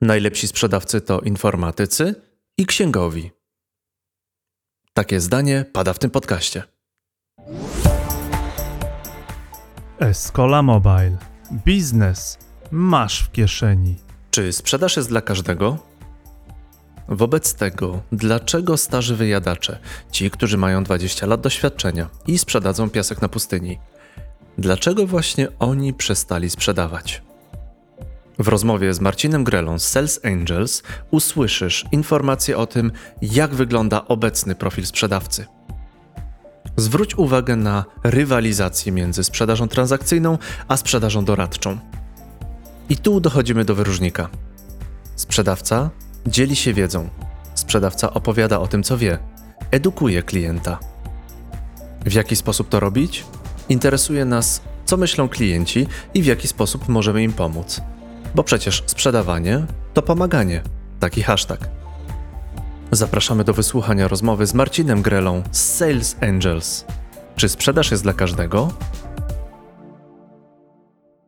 Najlepsi sprzedawcy to informatycy i księgowi. Takie zdanie pada w tym podcaście. Escola Mobile. Biznes masz w kieszeni. Czy sprzedaż jest dla każdego? Wobec tego, dlaczego starzy wyjadacze, ci, którzy mają 20 lat doświadczenia i sprzedadzą piasek na pustyni, dlaczego właśnie oni przestali sprzedawać? W rozmowie z Marcinem Grelą z Sales Angels usłyszysz informacje o tym, jak wygląda obecny profil sprzedawcy. Zwróć uwagę na rywalizację między sprzedażą transakcyjną a sprzedażą doradczą. I tu dochodzimy do wyróżnika. Sprzedawca dzieli się wiedzą. Sprzedawca opowiada o tym, co wie, edukuje klienta. W jaki sposób to robić? Interesuje nas, co myślą klienci i w jaki sposób możemy im pomóc. Bo przecież sprzedawanie to pomaganie. Taki hashtag. Zapraszamy do wysłuchania rozmowy z Marcinem Grelą z Sales Angels. Czy sprzedaż jest dla każdego?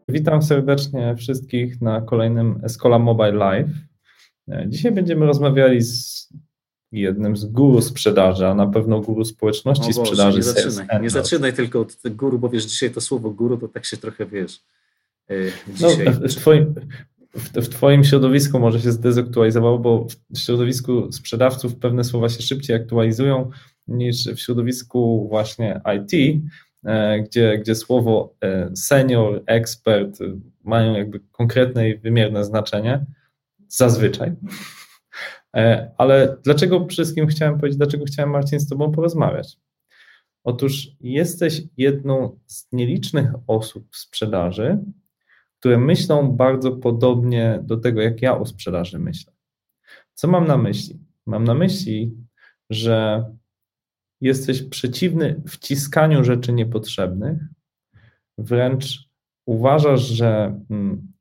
Witam serdecznie wszystkich na kolejnym Escola Mobile Live. Dzisiaj będziemy rozmawiali z jednym z guru sprzedaży, a na pewno guru społeczności Boże, sprzedaży. Nie zaczynaj, nie zaczynaj tylko od guru, bo wiesz, dzisiaj to słowo guru to tak się trochę wiesz. Yy, dzisiaj... No, w, twoim, w, w Twoim środowisku może się zdezaktualizowało, bo w środowisku sprzedawców pewne słowa się szybciej aktualizują niż w środowisku właśnie IT, e, gdzie, gdzie słowo e, senior, ekspert mają jakby konkretne i wymierne znaczenie, zazwyczaj. E, ale dlaczego wszystkim chciałem powiedzieć, dlaczego chciałem Marcin z Tobą porozmawiać? Otóż jesteś jedną z nielicznych osób w sprzedaży, które myślą bardzo podobnie do tego, jak ja o sprzedaży myślę. Co mam na myśli? Mam na myśli, że jesteś przeciwny wciskaniu rzeczy niepotrzebnych, wręcz uważasz, że mm,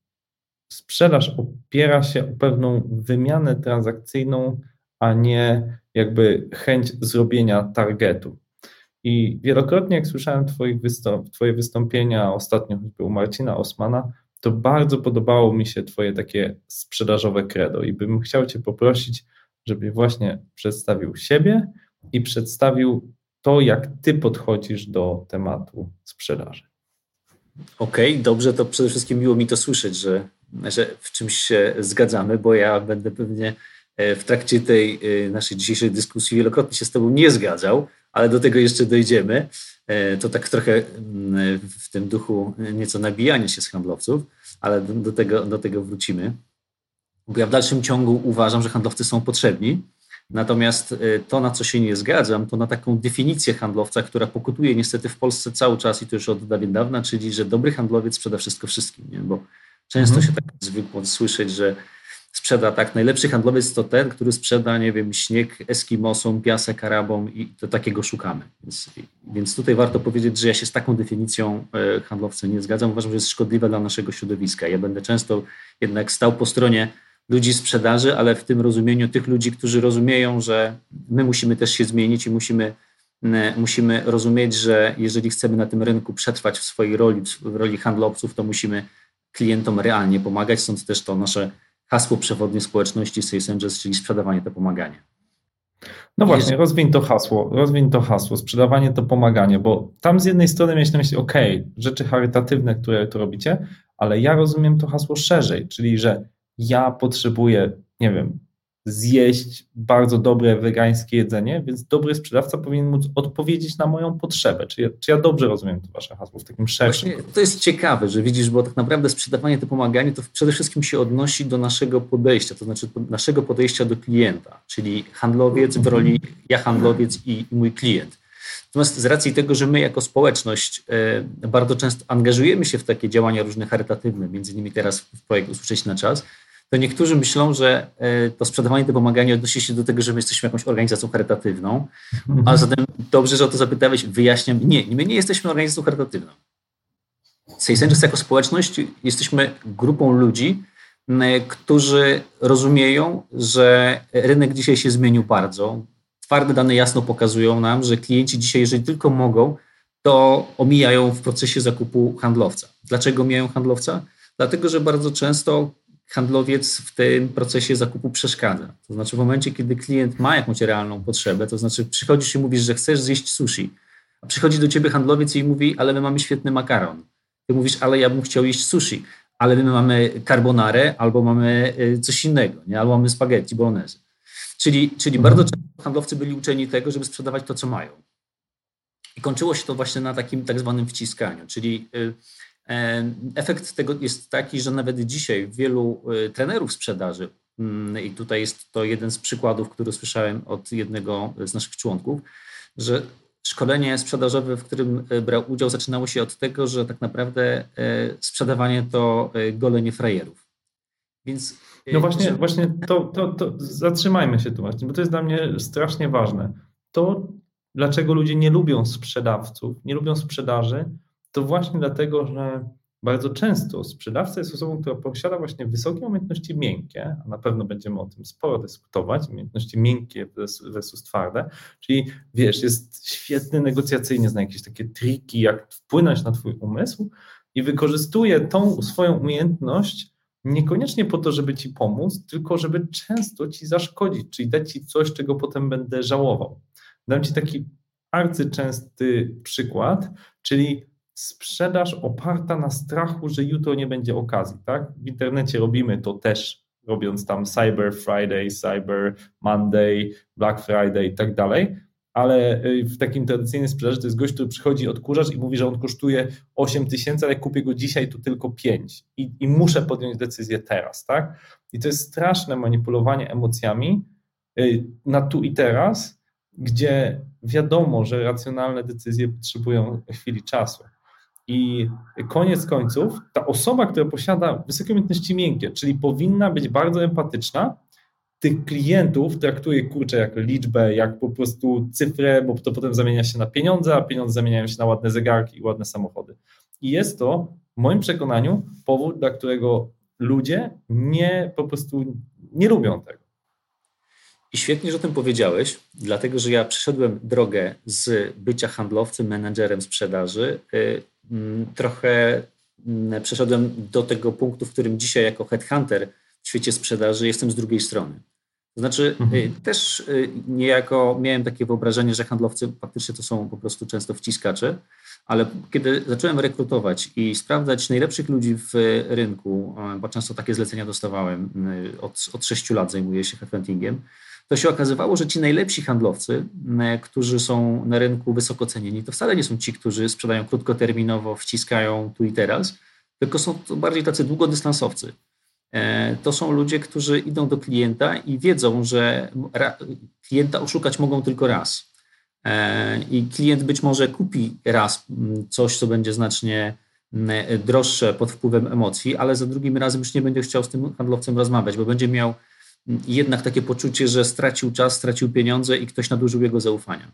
sprzedaż opiera się o pewną wymianę transakcyjną, a nie jakby chęć zrobienia targetu. I wielokrotnie, jak słyszałem twoich Twoje wystąpienia, ostatnio choćby u Marcina Osmana, to bardzo podobało mi się Twoje takie sprzedażowe credo i bym chciał Cię poprosić, żeby właśnie przedstawił siebie i przedstawił to, jak Ty podchodzisz do tematu sprzedaży. Okej, okay, dobrze, to przede wszystkim miło mi to słyszeć, że, że w czymś się zgadzamy, bo ja będę pewnie e, w trakcie tej e, naszej dzisiejszej dyskusji wielokrotnie się z Tobą nie zgadzał, ale do tego jeszcze dojdziemy. E, to tak trochę mm, w tym duchu nieco nabijania się z handlowców, ale do, tego, do tego wrócimy. Bo ja w dalszym ciągu uważam, że handlowcy są potrzebni. Natomiast e, to, na co się nie zgadzam, to na taką definicję handlowca, która pokutuje niestety w Polsce cały czas i to już od dawna, czyli że dobry handlowiec sprzeda wszystko wszystkim. Nie? Bo często mhm. się tak zwykło słyszeć, że sprzeda tak. Najlepszy handlowiec to ten, który sprzeda, nie wiem, śnieg Eskimosom, piasek Arabom i to takiego szukamy. Więc, więc tutaj warto powiedzieć, że ja się z taką definicją e, handlowca nie zgadzam. Uważam, że jest szkodliwa dla naszego środowiska. Ja będę często jednak stał po stronie ludzi sprzedaży, ale w tym rozumieniu tych ludzi, którzy rozumieją, że my musimy też się zmienić i musimy, musimy rozumieć, że jeżeli chcemy na tym rynku przetrwać w swojej roli, w roli handlowców, to musimy klientom realnie pomagać, stąd też to nasze hasło przewodnie społeczności Sales Angels, czyli sprzedawanie to pomaganie. No właśnie, rozwiń to hasło, rozwiń to hasło, sprzedawanie to pomaganie, bo tam z jednej strony mieć na myśli, ok, rzeczy charytatywne, które tu robicie, ale ja rozumiem to hasło szerzej, czyli że ja potrzebuję, nie wiem, zjeść bardzo dobre wegańskie jedzenie, więc dobry sprzedawca powinien móc odpowiedzieć na moją potrzebę. Czy ja, czy ja dobrze rozumiem to wasze hasło w takim szerszym Właśnie To jest ciekawe, że widzisz, bo tak naprawdę sprzedawanie to pomaganie to przede wszystkim się odnosi do naszego podejścia, to znaczy naszego podejścia do klienta, czyli handlowiec w roli ja handlowiec i, i mój klient. Natomiast z racji tego, że my jako społeczność e, bardzo często angażujemy się w takie działania różne charytatywne, między innymi teraz w projekt Usłyszeć na czas, to niektórzy myślą, że e, to sprzedawanie, to pomaganie odnosi się do tego, że my jesteśmy jakąś organizacją charytatywną, a zatem dobrze, że o to zapytałeś, wyjaśniam. Nie, my nie jesteśmy organizacją charytatywną. Sales jako społeczność jesteśmy grupą ludzi, którzy rozumieją, że rynek dzisiaj się zmienił bardzo. Twarde dane jasno pokazują nam, że klienci dzisiaj, jeżeli tylko mogą, to omijają w procesie zakupu handlowca. Dlaczego omijają handlowca? Dlatego, że bardzo często handlowiec w tym procesie zakupu przeszkadza. To znaczy w momencie, kiedy klient ma jakąś realną potrzebę, to znaczy przychodzisz i mówisz, że chcesz zjeść sushi, a przychodzi do ciebie handlowiec i mówi, ale my mamy świetny makaron. Ty mówisz, ale ja bym chciał jeść sushi, ale my mamy carbonarę albo mamy y, coś innego, nie? albo mamy spaghetti bolognese. Czyli, czyli mhm. bardzo często handlowcy byli uczeni tego, żeby sprzedawać to, co mają. I kończyło się to właśnie na takim tak zwanym wciskaniu, czyli y, Efekt tego jest taki, że nawet dzisiaj wielu y, trenerów sprzedaży, mm, i tutaj jest to jeden z przykładów, który słyszałem od jednego z naszych członków, że szkolenie sprzedażowe, w którym y, brał udział, zaczynało się od tego, że tak naprawdę sprzedawanie to golenie frajerów. Więc no właśnie, że... właśnie to, to, to zatrzymajmy się tu właśnie, bo to jest dla mnie strasznie ważne. To, dlaczego ludzie nie lubią sprzedawców, nie lubią sprzedaży, to właśnie dlatego, że bardzo często sprzedawca jest osobą, która posiada właśnie wysokie umiejętności miękkie, a na pewno będziemy o tym sporo dyskutować, umiejętności miękkie versus twarde, czyli wiesz, jest świetny negocjacyjnie, zna jakieś takie triki, jak wpłynąć na twój umysł i wykorzystuje tą swoją umiejętność niekoniecznie po to, żeby ci pomóc, tylko żeby często ci zaszkodzić, czyli dać ci coś, czego potem będę żałował. Dam ci taki arcyczęsty przykład, czyli sprzedaż oparta na strachu, że jutro nie będzie okazji, tak? W internecie robimy to też, robiąc tam Cyber Friday, Cyber Monday, Black Friday i tak dalej, ale y, w takim tradycyjnym sprzedaży to jest gość, który przychodzi odkurzacz i mówi, że on kosztuje 8 tysięcy, ale kupię go dzisiaj to tylko 5 I, i muszę podjąć decyzję teraz, tak? I to jest straszne manipulowanie emocjami y, na tu i teraz, gdzie wiadomo, że racjonalne decyzje potrzebują chwili czasu. I koniec końców, ta osoba, która posiada wysokie umiejętności miękkie, czyli powinna być bardzo empatyczna, tych klientów traktuje kurczę jak liczbę, jak po prostu cyfrę, bo to potem zamienia się na pieniądze, a pieniądze zamieniają się na ładne zegarki i ładne samochody. I jest to, w moim przekonaniu, powód, dla którego ludzie nie po prostu nie lubią tego. I świetnie, że o tym powiedziałeś, dlatego że ja przeszedłem drogę z bycia handlowcem, menedżerem sprzedaży y, trochę mm, przeszedłem do tego punktu, w którym dzisiaj jako headhunter w świecie sprzedaży jestem z drugiej strony. To znaczy, mhm. Y, też y, niejako miałem takie wyobrażenie, że handlowcy faktycznie to są po prostu często wciskacze, ale kiedy zacząłem rekrutować i sprawdzać najlepszych ludzi w rynku, bo często takie zlecenia dostawałem, y, od, od 6 lat zajmuję się headhuntingiem, to się okazywało, że ci najlepsi handlowcy, którzy są na rynku wysoko cenieni, to wcale nie są ci, którzy sprzedają krótkoterminowo, wciskają tu i teraz, tylko są to bardziej tacy długodystansowcy. E, to są ludzie, którzy idą do klienta i wiedzą, że klienta oszukać mogą tylko raz. E, I klient być może kupi raz coś, co będzie znacznie droższe pod wpływem emocji, ale za drugim razem już nie będzie chciał z tym handlowcem rozmawiać, bo będzie miał jednak takie poczucie, że stracił czas, stracił pieniądze i ktoś nadużył jego zaufania.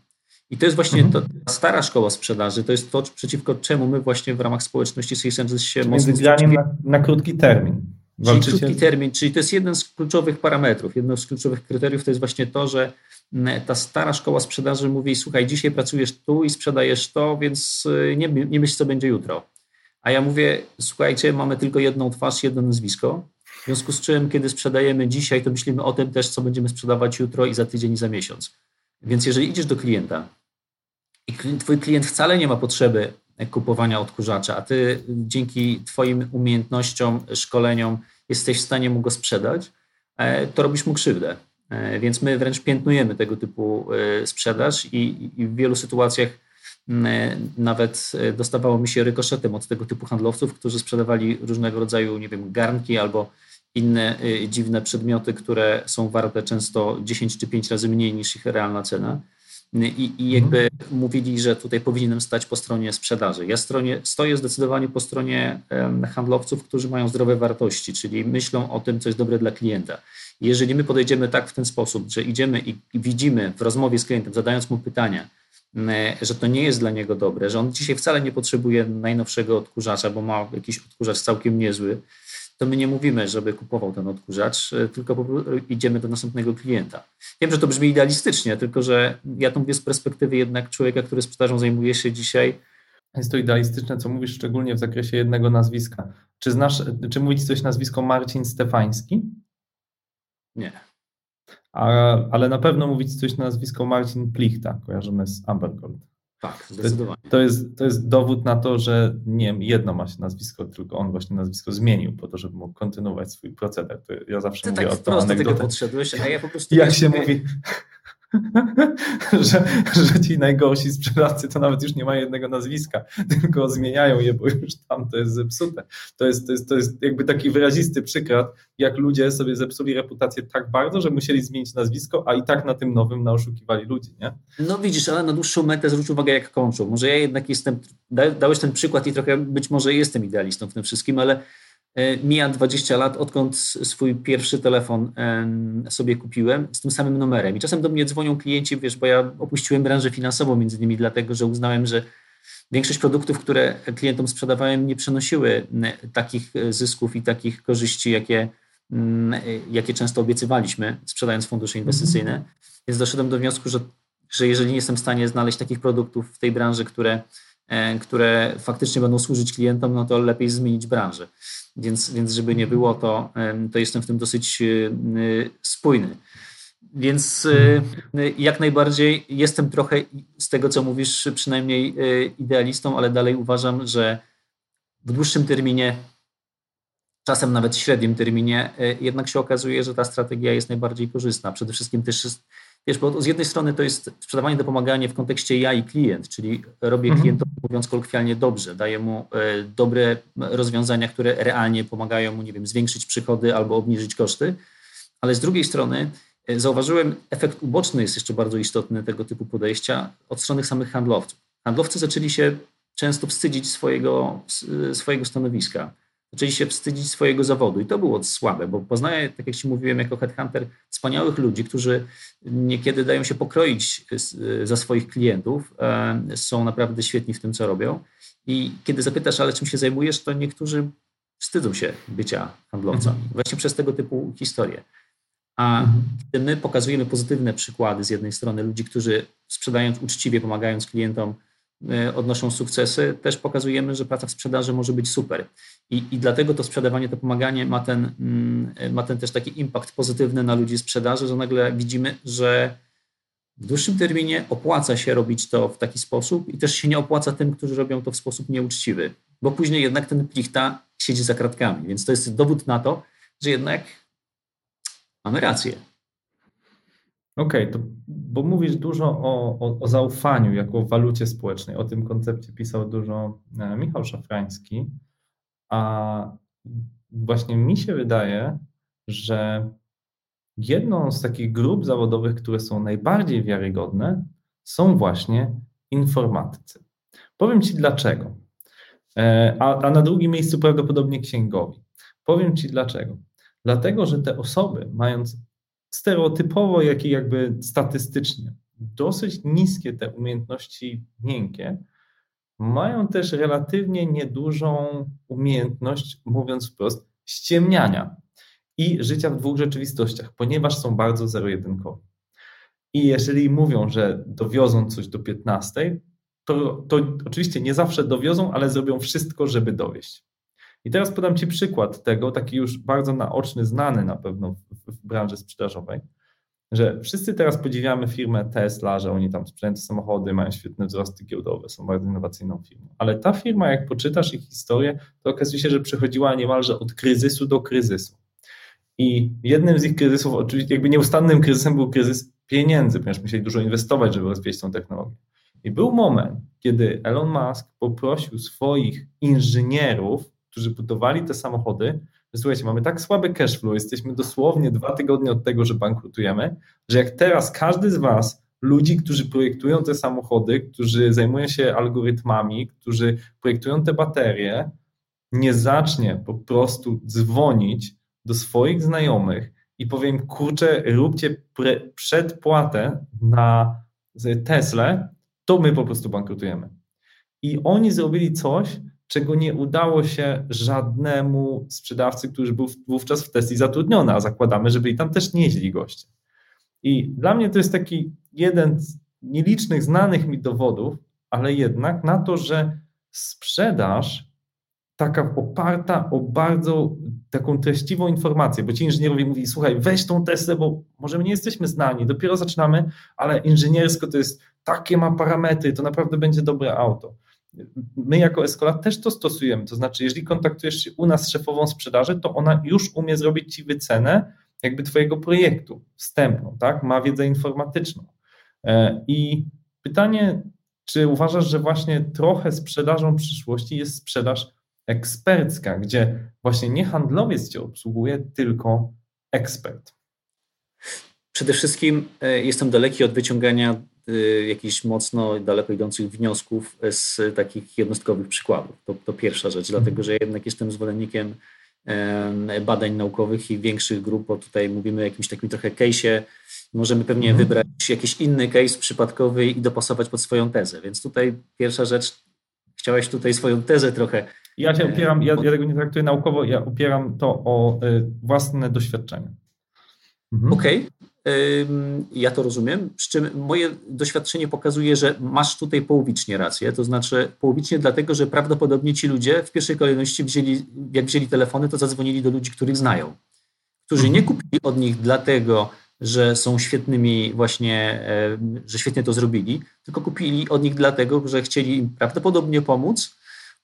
I to jest właśnie mhm. ta stara szkoła sprzedaży, to jest to, przeciwko czemu my właśnie w ramach społeczności Seasons się mocno... Między na, na krótki termin. Czyli krótki termin, czyli to jest jeden z kluczowych parametrów, jedno z kluczowych kryteriów to jest właśnie to, że ta stara szkoła sprzedaży mówi, słuchaj, dzisiaj pracujesz tu i sprzedajesz to, więc y, nie, nie myśl, co będzie jutro. A ja mówię, słuchajcie, mamy tylko jedną twarz, jedno nazwisko, w związku z czym, kiedy sprzedajemy dzisiaj, to myślimy o tym też, co będziemy sprzedawać jutro i za tydzień i za miesiąc. Więc jeżeli idziesz do klienta i twój klient wcale nie ma potrzeby kupowania odkurzacza, a ty dzięki twoim umiejętnościom, szkoleniom jesteś w stanie mu go sprzedać, e, to robisz mu krzywdę. E, więc my wręcz piętnujemy tego typu e, sprzedaż i, i w wielu sytuacjach nawet dostawało mi się rykoszetem od tego typu handlowców, którzy sprzedawali różnego rodzaju, nie wiem, garnki albo inne y, dziwne przedmioty, które są warte często 10 czy 5 razy mniej niż ich realna cena. I, i jakby mhm. mówili, że tutaj powinienem stać po stronie sprzedaży. Ja stronie, stoję zdecydowanie po stronie handlowców, którzy mają zdrowe wartości, czyli myślą o tym, co jest dobre dla klienta. Jeżeli my podejdziemy tak w ten sposób, że idziemy i widzimy w rozmowie z klientem, zadając mu pytania, że to nie jest dla niego dobre, że on dzisiaj wcale nie potrzebuje najnowszego odkurzacza, bo ma jakiś odkurzacz całkiem niezły, to my nie mówimy, żeby kupował ten odkurzacz, e, tylko idziemy do następnego klienta. Wiem, że to brzmi idealistycznie, tylko że ja to mówię z perspektywy jednak człowieka, który sprzedażą zajmuje się dzisiaj jest to idealistyczne, co mówisz, szczególnie w zakresie jednego nazwiska. Czy znasz, czy mówić coś nazwisko Marcin Stefański? Nie. A, ale na pewno mówić coś nazwisko Marcin Plichta, kojarzony z Ambergold. Tak, zdecydowanie. To jest, to jest dowód na to, że nie jedno ma się nazwisko, tylko on właśnie nazwisko zmienił po to, żeby mógł kontynuować swój proceder. To ja zawsze Ty mówię tak o to prosto tego anegdotę. podszedłeś, a ja po prostu... Jak się mówi, że, że ci najgorsi sprzedawcy to nawet już nie mają jednego nazwiska, tylko zmieniają je, bo już tam to jest zepsute. To jest, to jest, to jest jakby taki wyrazisty przykład, jak ludzie sobie zepsuli reputację tak bardzo, że musieli zmienić nazwisko, a i tak na tym nowym naoszukiwali ludzi, nie? No widzisz, ale na dłuższą metę zwróć uwagę, jak kończą. Może ja jednak jestem, da- dałeś ten przykład i trochę być może jestem idealistą w tym wszystkim, ale mija 20 lat, odkąd swój pierwszy telefon em, sobie kupiłem z tym samym numerem. I czasem do mnie dzwonią klienci, wiesz, bo ja opuściłem branżę finansową między innymi dlatego, że uznałem, że większość produktów, które klientom sprzedawałem, nie przynosiły m, takich e, zysków i takich korzyści, jakie, m, e, jakie często obiecywaliśmy, sprzedając fundusze inwestycyjne. Więc doszedłem do wniosku, że, że jeżeli nie jestem w stanie znaleźć takich produktów w tej branży, które, e, które faktycznie będą służyć klientom, no to lepiej zmienić branżę. Więc, więc żeby nie było, to, to jestem w tym dosyć e, spójny. Więc e, jak najbardziej jestem trochę z tego, co mówisz, przynajmniej e, idealistą, ale dalej uważam, że w dłuższym terminie, czasem nawet średnim terminie, e, jednak się okazuje, że ta strategia jest najbardziej korzystna. Przede wszystkim też wiesz, bo z jednej strony to jest sprzedawanie, dopomaganie w kontekście ja i klient, czyli robię Mhm. klientowi, mówiąc kolokwialnie, dobrze, daję mu e, dobre rozwiązania, które realnie pomagają mu, nie wiem, zwiększyć przychody albo obniżyć koszty, ale z drugiej strony e, zauważyłem, efekt uboczny jest jeszcze bardzo istotny tego typu podejścia od strony samych handlowców. Handlowcy zaczęli się często wstydzić swojego, s- swojego stanowiska, zaczęli się wstydzić swojego zawodu. I to było słabe, bo poznaję, tak jak Ci mówiłem, jako headhunter, wspaniałych ludzi, którzy niekiedy dają się pokroić s- za swoich klientów, e, są naprawdę świetni w tym, co robią. I kiedy zapytasz, ale czym się zajmujesz, to niektórzy wstydzą się bycia handlowcami, właśnie przez tego typu historie. A kiedy my pokazujemy pozytywne przykłady z jednej strony ludzi, którzy sprzedając uczciwie, pomagając klientom, odnoszą sukcesy, też pokazujemy, że praca w sprzedaży może być super. I, i dlatego to sprzedawanie, to pomaganie ma ten, mm, ma ten też taki impact pozytywny na ludzi sprzedaży, że nagle widzimy, że w dłuższym terminie opłaca się robić to w taki sposób i też się nie opłaca tym, którzy robią to w sposób nieuczciwy, bo później jednak ten plichta siedzi za kratkami. Więc to jest dowód na to, że jednak mamy rację. Okej, to bo mówisz dużo o, o, o zaufaniu jako walucie społecznej. O tym koncepcie pisał dużo e, Michał Szafrański. A właśnie mi się wydaje, że jedną z takich grup zawodowych, które są najbardziej wiarygodne, są właśnie informatycy. Powiem Ci dlaczego. E, A, a na drugim miejscu prawdopodobnie księgowi. Powiem Ci dlaczego. Dlatego, że te osoby, mając stereotypowo, jak i jakby statystycznie dosyć niskie te umiejętności miękkie, mają też relatywnie niedużą umiejętność, mówiąc wprost, ściemniania i życia w dwóch rzeczywistościach, ponieważ są bardzo zero-jedynkowi. I jeżeli mówią, że dowiozą coś do 15, to, to oczywiście nie zawsze dowiozą, ale zrobią wszystko, żeby dowieść. I teraz podam Ci przykład tego, taki już bardzo naoczny, znany na pewno w, w branży sprzedażowej, że wszyscy teraz podziwiamy firmę Tesla, że oni tam sprzedają samochody, mają świetne wzrosty giełdowe, są bardzo innowacyjną firmą. Ale ta firma, jak poczytasz ich historię, to okazuje się, że przechodziła niemalże od kryzysu do kryzysu. I jednym z ich kryzysów, oczywiście jakby nieustannym kryzysem był kryzys pieniędzy, ponieważ musieli dużo inwestować, żeby rozwijać tą technologię. I był moment, kiedy Elon Musk poprosił swoich inżynierów, którzy budowali te samochody, że słuchajcie, mamy tak słaby cash flow, jesteśmy dosłownie dwa tygodnie od tego, że bankrutujemy, że jak teraz każdy z was, ludzi, którzy projektują te samochody, którzy zajmują się algorytmami, którzy projektują te baterie, nie zacznie po prostu dzwonić do swoich znajomych i powiem, kurczę, róbcie pre- przedpłatę na Tesla, to my po prostu bankrutujemy. I oni zrobili coś, czego nie udało się żadnemu sprzedawcy, który był wówczas w Tesli zatrudniony, a zakładamy, że byli tam też nieźli goście. I dla mnie to jest taki jeden z nielicznych znanych mi dowodów, ale jednak na to, że sprzedaż taka oparta o bardzo taką treściwą informację, bo ci inżynierowie mówili, słuchaj, weź tą Teslę, bo może my nie jesteśmy znani, dopiero zaczynamy, ale inżyniersko to jest, takie ma parametry, to naprawdę będzie dobre auto. My jako Escola też to stosujemy, to znaczy jeżeli kontaktujesz się u nas z szefową sprzedaży, to ona już umie zrobić ci wycenę jakby twojego projektu wstępną, tak, ma wiedzę informatyczną. E, I pytanie, czy uważasz, że właśnie trochę sprzedażą przyszłości jest sprzedaż ekspercka, gdzie właśnie nie handlowiec cię obsługuje, tylko ekspert? Przede wszystkim e, jestem daleki od wyciągania jakichś mocno daleko idących wniosków z takich jednostkowych przykładów. To, to pierwsza rzecz, dlatego że jednak jestem zwolennikiem badań naukowych i większych grup, bo tutaj mówimy o jakimś takim trochę case'ie. Możemy pewnie mhm. wybrać jakiś inny case przypadkowy i dopasować pod swoją tezę. Więc tutaj pierwsza rzecz, chciałeś tutaj swoją tezę trochę ja się opieram, ja, ja tego nie traktuję naukowo, ja opieram to o y, własne doświadczenie. Mhm. Okej, okay. Ja to rozumiem. Przy czym moje doświadczenie pokazuje, że masz tutaj połowicznie rację. To znaczy połowicznie dlatego, że prawdopodobnie ci ludzie w pierwszej kolejności wzięli, jak wzięli telefony, to zadzwonili do ludzi, których znają, którzy nie mhm. kupili od nich dlatego, że są świetnymi właśnie, że świetnie to zrobili, tylko kupili od nich dlatego, że chcieli im prawdopodobnie pomóc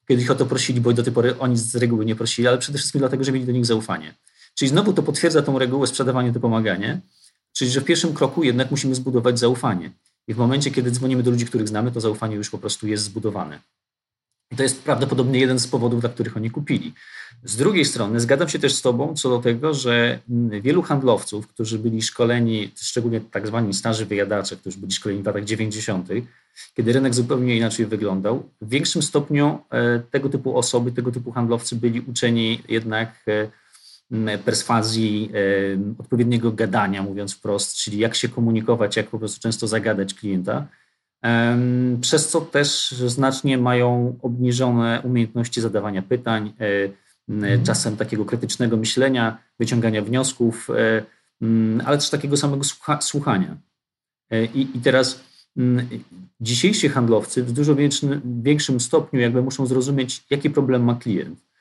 kiedy ich o to prosili, bo do tej pory oni z reguły nie prosili, ale przede wszystkim dlatego, że mieli do nich zaufanie. Czyli znowu to potwierdza tą regułę sprzedawanie to pomaganie, czyli że w pierwszym kroku jednak musimy zbudować zaufanie. I w momencie, kiedy dzwonimy do ludzi, których znamy, to zaufanie już po prostu jest zbudowane. I to jest prawdopodobnie jeden z powodów, dla których oni kupili. Z drugiej strony zgadzam się też z Tobą co do tego, że wielu handlowców, którzy byli szkoleni, szczególnie tak zwani starzy wyjadacze, którzy byli szkoleni w latach 90., kiedy rynek zupełnie inaczej wyglądał, w większym stopniu e, tego typu osoby, tego typu handlowcy byli uczeni jednak e, perswazji, odpowiedniego gadania, mówiąc wprost, czyli jak się komunikować, jak po prostu często zagadać klienta przez co też znacznie mają obniżone umiejętności zadawania pytań, e, mhm. czasem takiego krytycznego myślenia, wyciągania wniosków, e, ale też takiego samego słuchania. E, I, i teraz dzisiejsi handlowcy w dużo większym stopniu jakby muszą zrozumieć, jaki problem ma klient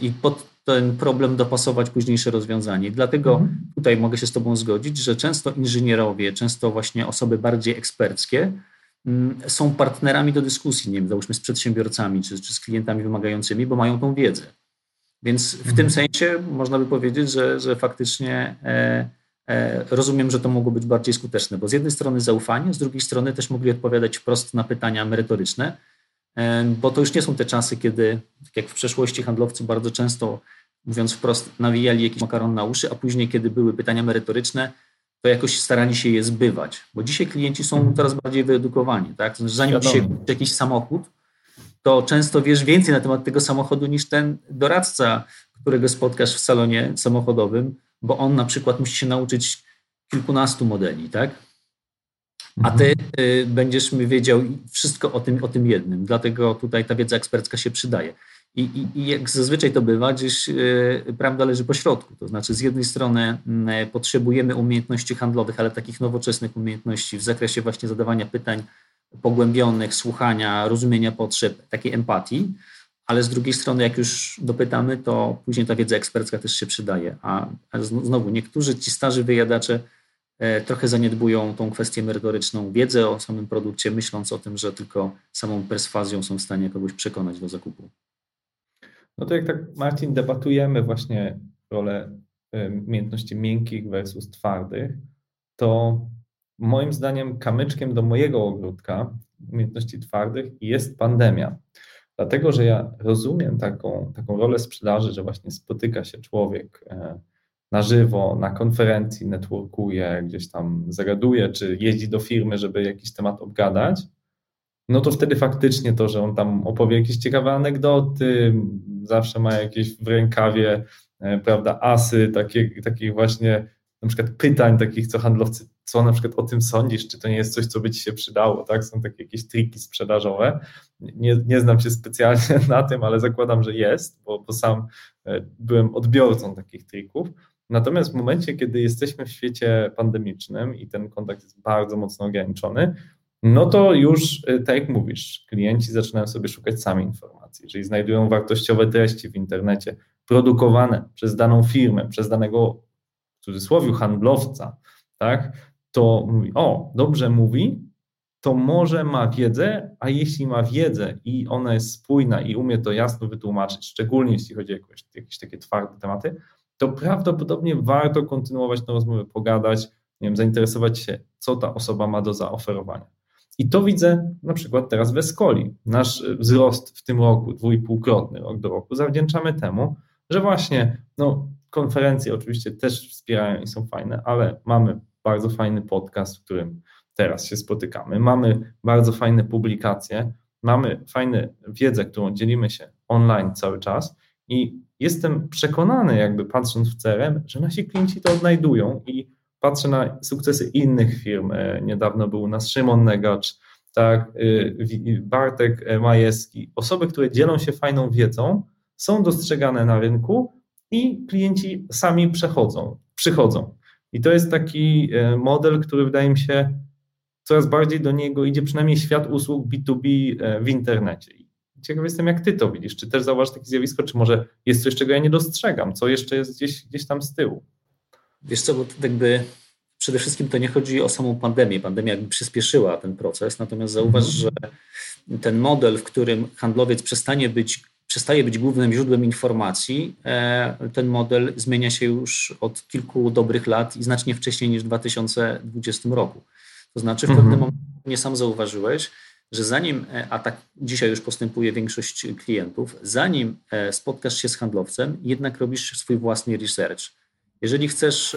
i pod ten problem dopasować późniejsze rozwiązanie. Dlatego mhm. tutaj mogę się z Tobą zgodzić, że często inżynierowie, często właśnie osoby bardziej eksperckie Mm, są partnerami do dyskusji, nie wiem, załóżmy z przedsiębiorcami czy, czy z klientami wymagającymi, bo mają tą wiedzę. Więc w mhm. tym sensie można by powiedzieć, że, że faktycznie e, e, rozumiem, że to mogło być bardziej skuteczne, bo z jednej strony zaufanie, z drugiej strony też mogli odpowiadać wprost na pytania merytoryczne, e, bo to już nie są te czasy, kiedy, tak jak w przeszłości, handlowcy bardzo często, mówiąc wprost, nawijali jakiś makaron na uszy, a później, kiedy były pytania merytoryczne, to jakoś starali się je zbywać, bo dzisiaj klienci są mhm. coraz bardziej wyedukowani. Tak? Znaczy, zanim się kupisz jakiś samochód, to często wiesz więcej na temat tego samochodu niż ten doradca, którego spotkasz w salonie samochodowym, bo on na przykład musi się nauczyć kilkunastu modeli, tak? A ty mhm. y, będziesz mi wiedział wszystko o tym, o tym jednym. Dlatego tutaj ta wiedza ekspercka się przydaje. I, i, I, jak zazwyczaj to bywa, gdzieś yy, prawda leży po środku. To znaczy, z jednej strony yy, potrzebujemy umiejętności handlowych, ale takich nowoczesnych umiejętności w zakresie właśnie zadawania pytań pogłębionych, słuchania, rozumienia potrzeb, takiej empatii, ale z drugiej strony, jak już dopytamy, to później ta wiedza ekspercka też się przydaje. A, a znowu, niektórzy ci starzy wyjadacze trochę zaniedbują tą kwestię merytoryczną, wiedzę o samym produkcie, myśląc o tym, że tylko samą perswazją są w stanie kogoś przekonać do zakupu. No to jak tak, Marcin, debatujemy właśnie rolę umiejętności miękkich versus twardych, to moim zdaniem kamyczkiem do mojego ogródka umiejętności twardych jest pandemia. Dlatego, że ja rozumiem taką, taką rolę sprzedaży, że właśnie spotyka się człowiek e, na żywo, na konferencji, networkuje, gdzieś tam zagaduje, czy jeździ do firmy, żeby jakiś temat obgadać, no to wtedy faktycznie to, że on tam opowie jakieś ciekawe anegdoty, zawsze ma jakieś w rękawie, e, prawda, asy, takie, takich właśnie na przykład pytań takich, co handlowcy, co na przykład o tym sądzisz, czy to nie jest coś, co by ci się przydało, tak? Są takie jakieś triki sprzedażowe. Nie, nie znam się specjalnie na tym, ale zakładam, że jest, bo, bo sam e, byłem odbiorcą takich trików. Natomiast w momencie, kiedy jesteśmy w świecie pandemicznym i ten kontakt jest bardzo mocno ograniczony, no to już, y, tak jak mówisz, klienci zaczynają sobie szukać sami informacji. Jeżeli znajdują wartościowe treści w internecie produkowane przez daną firmę, przez danego w cudzysłowie handlowca, tak, to mówi, o, dobrze mówi, to może ma wiedzę, a jeśli ma wiedzę i ona jest spójna i umie to jasno wytłumaczyć, szczególnie jeśli chodzi o jakieś, jakieś takie twarde tematy, to prawdopodobnie warto kontynuować tę rozmowę, pogadać, nie wiem, zainteresować się, co ta osoba ma do zaoferowania. I to widzę na przykład teraz w Escoli. Nasz wzrost w tym roku, dwójpółkrotny rok do roku, zawdzięczamy temu, że właśnie no, konferencje oczywiście też wspierają i są fajne, ale mamy bardzo fajny podcast, w którym teraz się spotykamy. Mamy bardzo fajne publikacje, mamy fajną wiedzę, którą dzielimy się online cały czas i jestem przekonany, jakby patrząc w CRM, że nasi klienci to odnajdują i patrzę na sukcesy innych firm. E, niedawno był nas Szymon Negacz, tak, e, Bartek Majewski. Osoby, które dzielą się fajną wiedzą, są dostrzegane na rynku i klienci sami przechodzą, przychodzą. I to jest taki e, model, który wydaje mi się coraz bardziej do niego idzie przynajmniej świat usług B2B w internecie. Ciekaw jestem, jak ty to widzisz. Czy też zauważysz takie zjawisko, czy może jest coś, czego ja nie dostrzegam, co jeszcze jest gdzieś, gdzieś tam z tyłu? Wiesz co, bo jakby przede wszystkim to nie chodzi o samą pandemię. Pandemia jakby przyspieszyła ten proces, natomiast zauważ, mhm. że ten model, w którym handlowiec przestanie być, przestaje być głównym źródłem informacji, e, ten model zmienia się już od kilku dobrych lat i znacznie wcześniej niż w 2020 roku. To znaczy w mhm. pewnym momencie, nie sam zauważyłeś, że zanim, e, a tak dzisiaj już postępuje większość klientów, zanim e, spotkasz się z handlowcem, jednak robisz swój własny research. Jeżeli chcesz,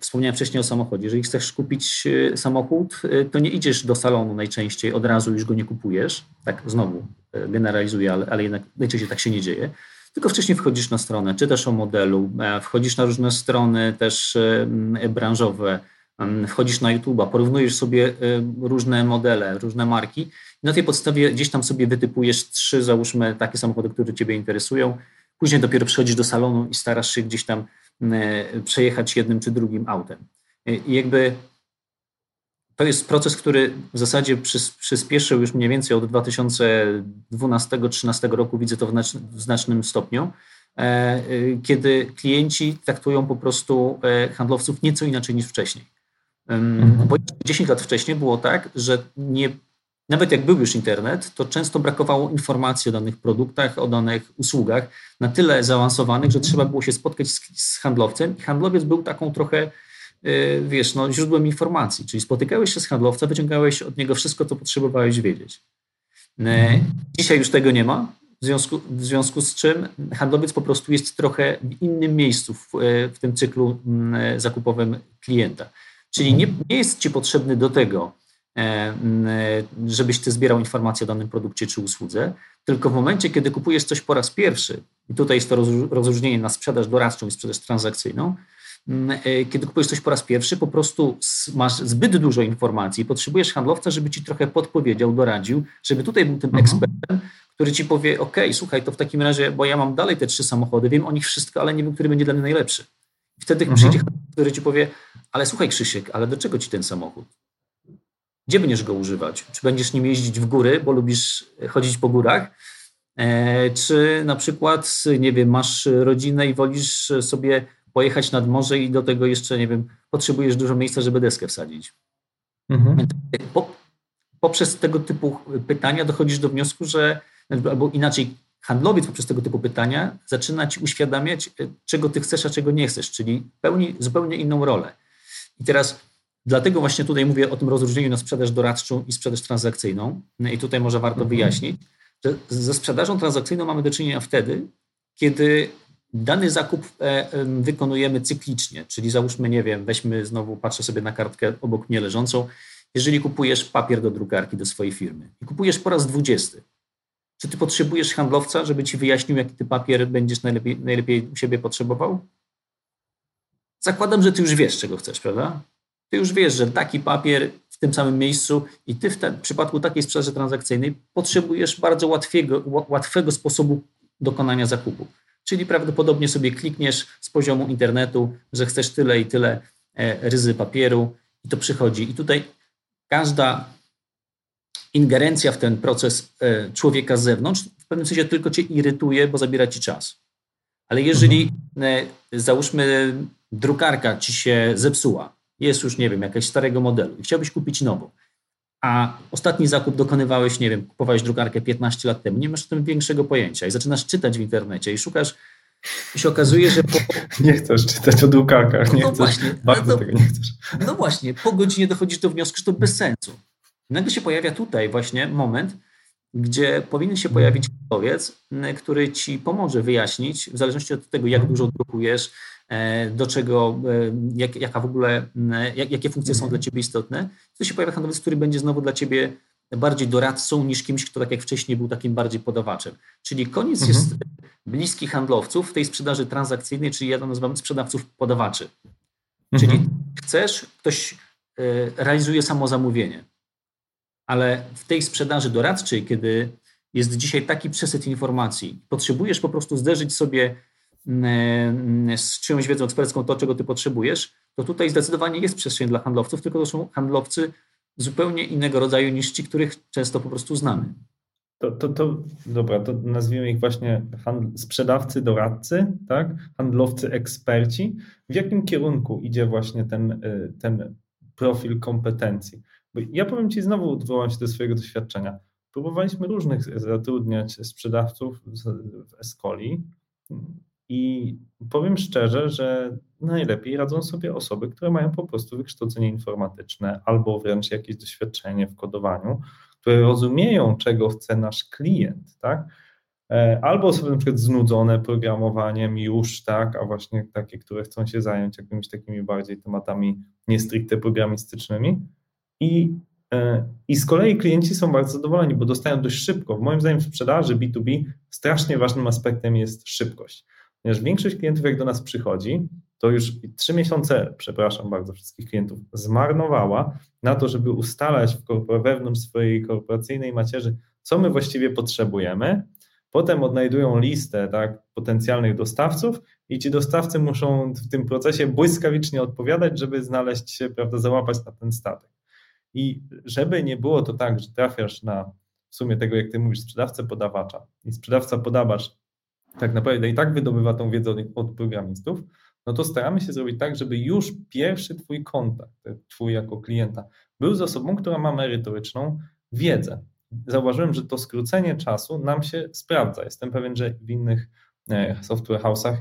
wspomniałem wcześniej o samochodzie, jeżeli chcesz kupić samochód, to nie idziesz do salonu najczęściej, od razu już go nie kupujesz. Tak, znowu generalizuję, ale, ale jednak najczęściej tak się nie dzieje tylko wcześniej wchodzisz na stronę, czytasz o modelu, wchodzisz na różne strony też branżowe, wchodzisz na YouTube'a, porównujesz sobie różne modele, różne marki i na tej podstawie gdzieś tam sobie wytypujesz trzy, załóżmy, takie samochody, które Ciebie interesują. Później dopiero przychodzisz do salonu i starasz się gdzieś tam przejechać jednym czy drugim autem. I jakby to jest proces, który w zasadzie przyspieszył już mniej więcej od 2012-2013 roku, widzę to w, znacznym stopniu, e, e, kiedy klienci traktują po prostu e, handlowców nieco inaczej niż wcześniej. Mhm. Bo 10 lat wcześniej było tak, że nie, nawet jak był już internet, to często brakowało informacji o danych produktach, o danych usługach na tyle zaawansowanych, że trzeba było się spotkać z, z handlowcem i handlowiec był taką trochę y, wiesz, no, źródłem informacji, czyli spotykałeś się z handlowcem, wyciągałeś od niego wszystko, co potrzebowałeś wiedzieć. E, mhm. Dzisiaj już tego nie ma, w związku, w związku z czym handlowiec po prostu jest trochę w innym miejscu w, e, w tym cyklu zakupowym klienta. Czyli nie, nie jest Ci potrzebny do tego, e, e, żebyś Ty zbierał informacje o danym produkcie czy usłudze, tylko w momencie, kiedy kupujesz coś po raz pierwszy, i tutaj jest to rozróżnienie na sprzedaż doradczą i sprzedaż transakcyjną, e, kiedy kupujesz coś po raz pierwszy, po prostu masz zbyt dużo informacji, potrzebujesz handlowca, żeby ci trochę podpowiedział, doradził, żeby tutaj był tym mhm. ekspertem, który ci powie: OK, słuchaj, to w takim razie, bo ja mam dalej te trzy samochody, wiem o nich wszystko, ale nie wiem, który będzie dla mnie najlepszy. Wtedy mhm. przyjdzie który ci powie, ale słuchaj Krzysiek, ale do czego ci ten samochód? Gdzie będziesz go używać? Czy będziesz nim jeździć w góry, bo lubisz chodzić po górach? E, czy na przykład, nie wiem, masz rodzinę i wolisz sobie pojechać nad morze i do tego jeszcze, nie wiem, potrzebujesz dużo miejsca, żeby deskę wsadzić? Mhm. Po, poprzez tego typu pytania dochodzisz do wniosku, że albo inaczej handlowiec poprzez tego typu pytania zaczyna ci uświadamiać, e, czego ty chcesz, a czego nie chcesz, czyli pełni zupełnie inną rolę. I teraz dlatego właśnie tutaj mówię o tym rozróżnieniu na sprzedaż doradczą i sprzedaż transakcyjną. No I tutaj może warto mhm. wyjaśnić, że ze sprzedażą transakcyjną mamy do czynienia wtedy, kiedy dany zakup e, wykonujemy cyklicznie, czyli załóżmy, nie wiem, weźmy znowu, patrzę sobie na kartkę obok mnie leżącą, jeżeli kupujesz papier do drukarki do swojej firmy i kupujesz po raz dwudziesty, czy ty potrzebujesz handlowca, żeby ci wyjaśnił, jaki ty papier będziesz najlepiej, najlepiej u siebie potrzebował? Zakładam, że ty już wiesz, czego chcesz, prawda? Ty już wiesz, że taki papier w tym samym miejscu i ty w, te, w przypadku takiej sprzedaży transakcyjnej potrzebujesz bardzo łatwiego, łatwego sposobu dokonania zakupu. Czyli prawdopodobnie sobie klikniesz z poziomu internetu, że chcesz tyle i tyle e, ryzy papieru i to przychodzi. I tutaj każda ingerencja w ten proces e, człowieka z zewnątrz w pewnym sensie tylko cię irytuje, bo zabiera ci czas. Ale jeżeli mhm. E, załóżmy drukarka ci się zepsuła, jest już, nie wiem, jakaś starego modelu i chciałbyś kupić nową, a ostatni zakup dokonywałeś, nie wiem, kupowałeś drukarkę 15 lat temu, nie masz o tym większego pojęcia i zaczynasz czytać w internecie i szukasz i się okazuje, że po... Nie chcesz czytać o drukarkach, nie no chcesz, właśnie, bardzo to, tego nie chcesz. No właśnie, po godzinie dochodzisz do wniosku, że to bez sensu. I nagle się pojawia tutaj właśnie moment, gdzie powinien się pojawić powiedz, który ci pomoże wyjaśnić, w zależności od tego, jak dużo drukujesz, e, do czego, e, jak, jaka w ogóle, jak, jakie funkcje są dla ciebie istotne, to się pojawia handlowiec, który będzie znowu dla ciebie bardziej doradcą niż kimś, kto tak jak wcześniej był takim bardziej podawaczem. Czyli koniec mhm. jest bliski handlowców w tej sprzedaży transakcyjnej, czyli ja to nazywam sprzedawców podawaczy. Mhm. Czyli chcesz, ktoś e, realizuje samo zamówienie ale w tej sprzedaży doradczej, kiedy jest dzisiaj taki przesyt informacji, potrzebujesz po prostu zderzyć sobie mm, mm, z czyjąś wiedzą ekspercką to, czego ty potrzebujesz, to tutaj zdecydowanie jest przestrzeń dla handlowców, tylko to są handlowcy zupełnie innego rodzaju niż ci, których często po prostu znamy. To, to, to dobra, to nazwijmy ich właśnie handl- sprzedawcy, doradcy, tak? handlowcy, eksperci. W jakim kierunku idzie właśnie ten, y, ten profil kompetencji? Ja powiem Ci, znowu odwołam się do swojego doświadczenia. Próbowaliśmy różnych zatrudniać sprzedawców w Escoli i powiem szczerze, że najlepiej radzą sobie osoby, które mają po prostu wykształcenie informatyczne albo wręcz jakieś doświadczenie w kodowaniu, które rozumieją, czego chce nasz klient, tak? E, albo osoby na przykład znudzone programowaniem już, tak, a właśnie takie, które chcą się zająć jakimiś takimi bardziej tematami nie stricte programistycznymi. I, e, I z kolei klienci są bardzo zadowoleni, bo dostają dość szybko. Moim zdaniem w sprzedaży B2B strasznie ważnym aspektem jest szybkość. Ponieważ większość klientów, jak do nas przychodzi, to już trzy miesiące, przepraszam bardzo wszystkich klientów, zmarnowała na to, żeby ustalać w wewnątrz swojej korporacyjnej macierzy, co my właściwie potrzebujemy. Potem odnajdują listę tak, potencjalnych dostawców i ci dostawcy muszą w tym procesie błyskawicznie odpowiadać, żeby znaleźć się, prawda, załapać na ten statek. I żeby nie było to tak, że trafiasz na w sumie tego, jak ty mówisz, sprzedawcę podawacza i sprzedawca podawacz tak naprawdę i tak wydobywa tą wiedzę od, programistów, no to staramy się zrobić tak, żeby już pierwszy twój kontakt, twój jako klienta, był z osobą, która ma merytoryczną wiedzę. Zauważyłem, że to skrócenie czasu nam się sprawdza. Jestem pewien, że w innych e, software house'ach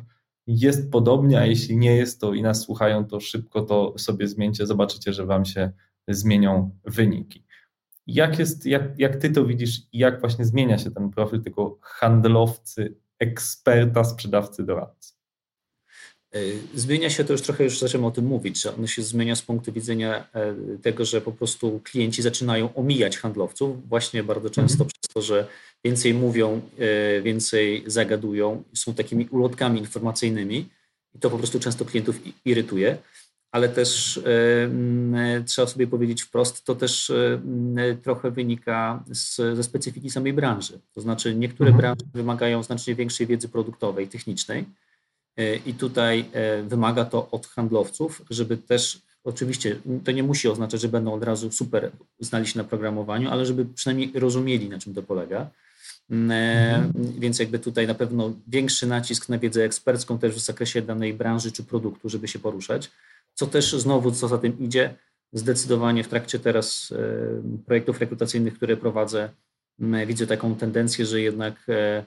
jest podobnie, a jeśli nie jest, to i nas słuchają, to szybko to sobie zmieńcie, zobaczycie, że wam się zmienią wyniki. Jak, jest, jak, jak ty to widzisz i jak właśnie zmienia się ten profil tego handlowcy, eksperta, sprzedawcy, doradcy? E, zmienia się to już trochę, już zaczęmy o tym mówić, że ono się zmienia z punktu widzenia e, tego, że po prostu klienci zaczynają omijać handlowców, właśnie bardzo często mhm. przez to, że więcej mówią, e, więcej zagadują, są takimi ulotkami informacyjnymi i to po prostu często klientów irytuje ale też e, trzeba sobie powiedzieć wprost, to też e, trochę wynika z, ze specyfiki samej branży. To znaczy niektóre mhm. branże wymagają znacznie większej wiedzy produktowej, technicznej e, i tutaj wymaga to od handlowców, żeby też Oczywiście to nie musi oznaczać, że będą od razu super znali się na programowaniu, ale żeby przynajmniej rozumieli, na czym to polega. Mhm. Więc jakby tutaj na pewno większy nacisk na wiedzę ekspercką też w zakresie danej branży czy produktu, żeby się poruszać co też znowu, co za tym idzie, zdecydowanie w trakcie teraz e, projektów rekrutacyjnych, które prowadzę, widzę taką tendencję, że jednak e,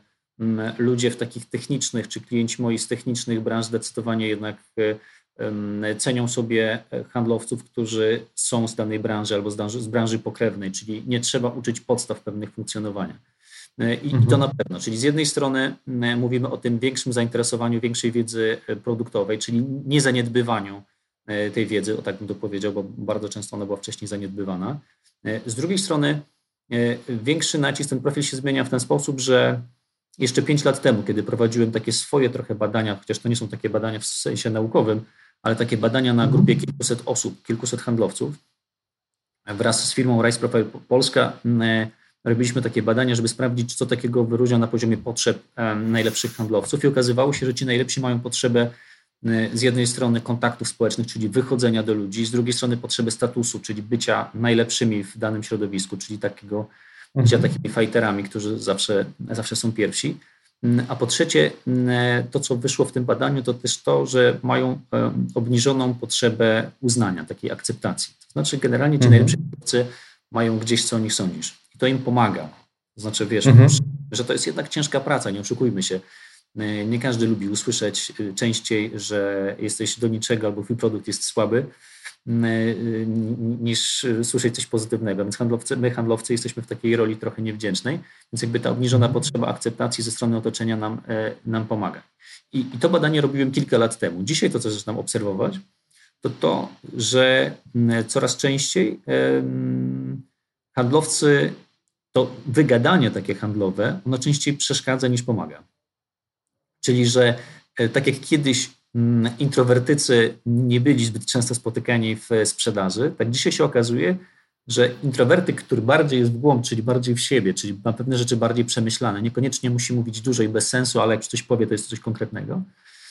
ludzie w takich technicznych, czy klienci moi z technicznych branż zdecydowanie jednak e, cenią sobie handlowców, którzy są z danej branży albo z branży, pokrewnej, czyli nie trzeba uczyć podstaw pewnych funkcjonowania. I, mhm. To na pewno. Czyli z jednej strony mówimy o tym większym zainteresowaniu, większej wiedzy produktowej, czyli niezaniedbywaniu E, tej wiedzy, o tak bym to powiedział, bo bardzo często ona była wcześniej zaniedbywana. E, z drugiej strony e, większy nacisk, ten profil się zmienia w ten sposób, że jeszcze pięć lat temu, kiedy prowadziłem takie swoje trochę badania, chociaż to nie są takie badania w sensie naukowym, ale takie badania na grupie kilkuset osób, kilkuset handlowców, wraz z firmą Rice Profile Polska robiliśmy takie badania, żeby sprawdzić, co takiego wyróżnia na poziomie potrzeb najlepszych handlowców i okazywało się, że ci najlepsi mają potrzebę z jednej strony kontaktów społecznych, czyli wychodzenia do ludzi, z drugiej strony potrzeby statusu, czyli bycia najlepszymi w danym środowisku, czyli takiego bycia mhm. takimi fighterami, którzy zawsze, zawsze są pierwsi. A po trzecie, to co wyszło w tym badaniu, to też to, że mają obniżoną potrzebę uznania, takiej akceptacji. To znaczy, generalnie ci mhm. najlepsi twórcy mają gdzieś, co o nich sądzisz. I to im pomaga. To znaczy, wiesz, mhm. że to jest jednak ciężka praca, nie oszukujmy się. Nie każdy lubi usłyszeć y, częściej, że jesteś do niczego albo twój produkt jest słaby, y, niż słyszeć coś pozytywnego. Więc handlowcy, my, handlowcy, jesteśmy w takiej roli trochę niewdzięcznej, więc jakby ta obniżona mhm. potrzeba akceptacji ze strony otoczenia nam, e, nam pomaga. I, I, to badanie robiłem kilka lat temu. Dzisiaj to, co zaczynam obserwować, to to, że coraz częściej handlowcy, to wygadanie takie handlowe, ono częściej przeszkadza niż pomaga. Czyli, że e, tak jak kiedyś introwertycy nie byli zbyt często spotykani w sprzedaży, tak dzisiaj się okazuje, że introwertyk, który bardziej jest w głąb, czyli bardziej w siebie, czyli ma pewne rzeczy bardziej przemyślane, niekoniecznie musi mówić dużo i bez sensu, ale jak coś powie, to jest coś konkretnego,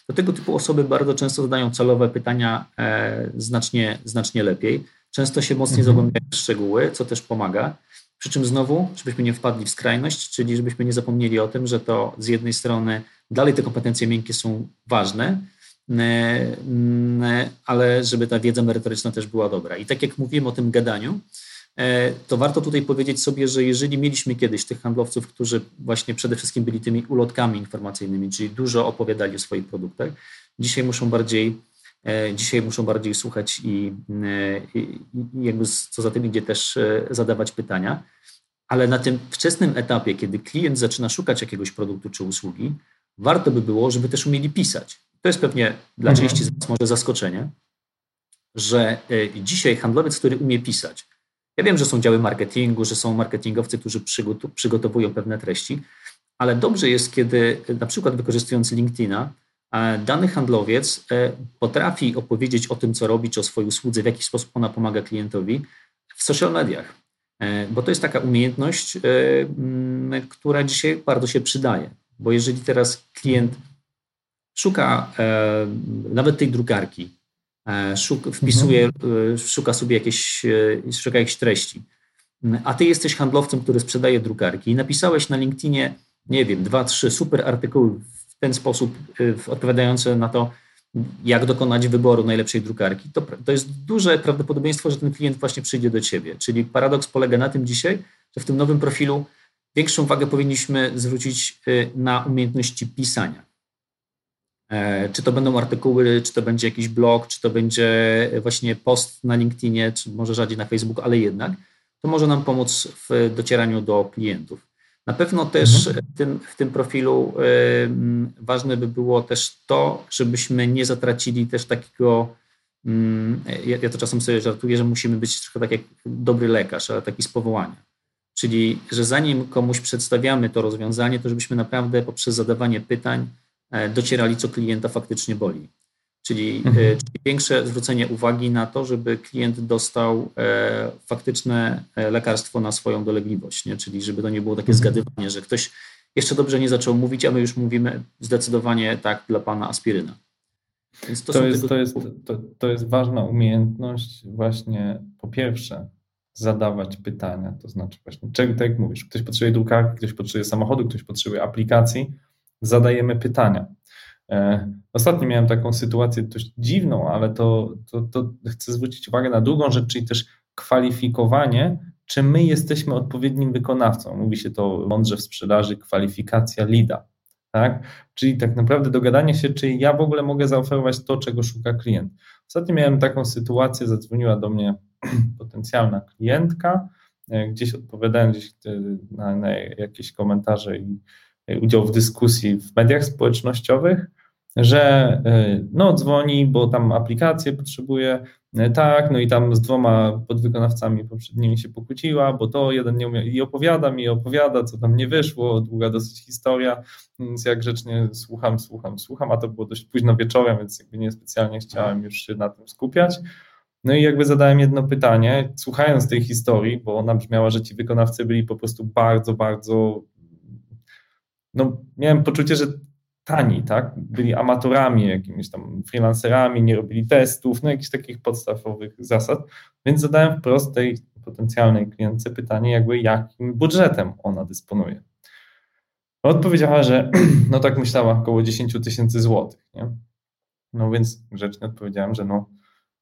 to tego typu osoby bardzo często zadają celowe pytania e, znacznie, znacznie lepiej. Często się mocniej mhm. zagłębiają w szczegóły, co też pomaga. Przy czym znowu, żebyśmy nie wpadli w skrajność, czyli żebyśmy nie zapomnieli o tym, że to z jednej strony dalej te kompetencje miękkie są ważne, ale żeby ta wiedza merytoryczna też była dobra. I tak jak mówiłem o tym gadaniu, e, to warto tutaj powiedzieć sobie, że jeżeli mieliśmy kiedyś tych handlowców, którzy właśnie przede wszystkim byli tymi ulotkami informacyjnymi, czyli dużo opowiadali o swoich produktach, dzisiaj muszą bardziej, e, dzisiaj muszą bardziej słuchać i, e, i, i jakby co za tym idzie też zadawać pytania. Ale na tym wczesnym etapie, kiedy klient zaczyna szukać jakiegoś produktu czy usługi, warto by było, żeby też umieli pisać. To jest pewnie dla mhm. części z nas może zaskoczenie, że e, dzisiaj handlowiec, który umie pisać, ja wiem, że są działy marketingu, że są marketingowcy, którzy przygotowują pewne treści, ale dobrze jest, kiedy e, na przykład wykorzystując LinkedIna, e, dany handlowiec potrafi opowiedzieć o tym, co robi, czy o swojej usłudze, w jaki sposób ona pomaga klientowi w social mediach. Bo to jest taka umiejętność, która dzisiaj bardzo się przydaje. Bo jeżeli teraz klient szuka e, nawet tej drukarki, e, szuk, wpisuje, mhm. e, szuka sobie jakieś, e, szuka jakiejś treści, a ty jesteś handlowcem, który sprzedaje drukarki i napisałeś na LinkedInie, nie wiem, dwa, trzy super artykuły w ten sposób e, odpowiadające na to, jak dokonać wyboru najlepszej drukarki, to, to jest duże prawdopodobieństwo, że ten klient właśnie przyjdzie do ciebie. Czyli paradoks polega na tym dzisiaj, że w tym nowym profilu Większą uwagę powinniśmy zwrócić y, na umiejętności pisania. E, czy to będą artykuły, czy to będzie jakiś blog, czy to będzie właśnie post na LinkedInie, czy może rzadziej na Facebooku, ale jednak to może nam pomóc w docieraniu do klientów. Na pewno też mhm. w, tym, w tym profilu ważne by było też to, żebyśmy nie zatracili też takiego, ja, ja, to czasem sobie żartuję, że musimy być trochę tak jak dobry lekarz, ale taki z powołania. Czyli, że zanim komuś przedstawiamy to rozwiązanie, to żebyśmy naprawdę poprzez zadawanie pytań e, docierali, co klienta faktycznie boli. Czyli, e, mhm. czyli większe zwrócenie uwagi na to, żeby klient dostał e, faktyczne lekarstwo na swoją dolegliwość, nie? czyli żeby to nie było takie mhm. zgadywanie, że ktoś jeszcze dobrze nie zaczął mówić, a my już mówimy zdecydowanie tak dla pana aspiryna. Więc to, to jest, tego... to, jest, to, to jest ważna umiejętność właśnie po pierwsze zadawać pytania. To znaczy właśnie, czego, tak jak mówisz, ktoś potrzebuje drukarki, ktoś potrzebuje samochodu, ktoś potrzebuje aplikacji, zadajemy pytania. E, ostatnio miałem taką sytuację dość dziwną, ale to, to, to chcę zwrócić uwagę na drugą rzecz, czyli też kwalifikowanie, czy my jesteśmy odpowiednim wykonawcą. Mówi się to mądrze w sprzedaży, kwalifikacja lida. Tak? Czyli tak naprawdę dogadanie się, czy ja w ogóle mogę zaoferować to, czego szuka klient. Ostatnio miałem taką sytuację, zadzwoniła do mnie potencjalna klientka, e, gdzieś odpowiadałem gdzieś e, na, na jakieś komentarze i udział w dyskusji w mediach społecznościowych, że e, no dzwoni, bo tam aplikację potrzebuje, tak, no i tam z dwoma podwykonawcami poprzednimi się pokłóciła, bo to jeden nie umiał i opowiada mi, opowiada, co tam nie wyszło, długa dosyć historia, więc jak grzecznie słucham, słucham, słucham, a to było dość późno wieczorem, więc jakby nie specjalnie chciałem już się na tym skupiać. No i jakby zadałem jedno pytanie, słuchając tej historii, bo ona brzmiała, że ci wykonawcy byli po prostu bardzo, bardzo. No, miałem poczucie, że tani, tak? Byli amatorami, jakimiś tam freelancerami, nie robili testów, no jakichś takich podstawowych zasad, więc zadałem wprost tej potencjalnej klientce pytanie, jakby jakim budżetem ona dysponuje. Odpowiedziała, że no tak myślała, około 10 tysięcy złotych, nie? No więc grzecznie odpowiedziałem, że no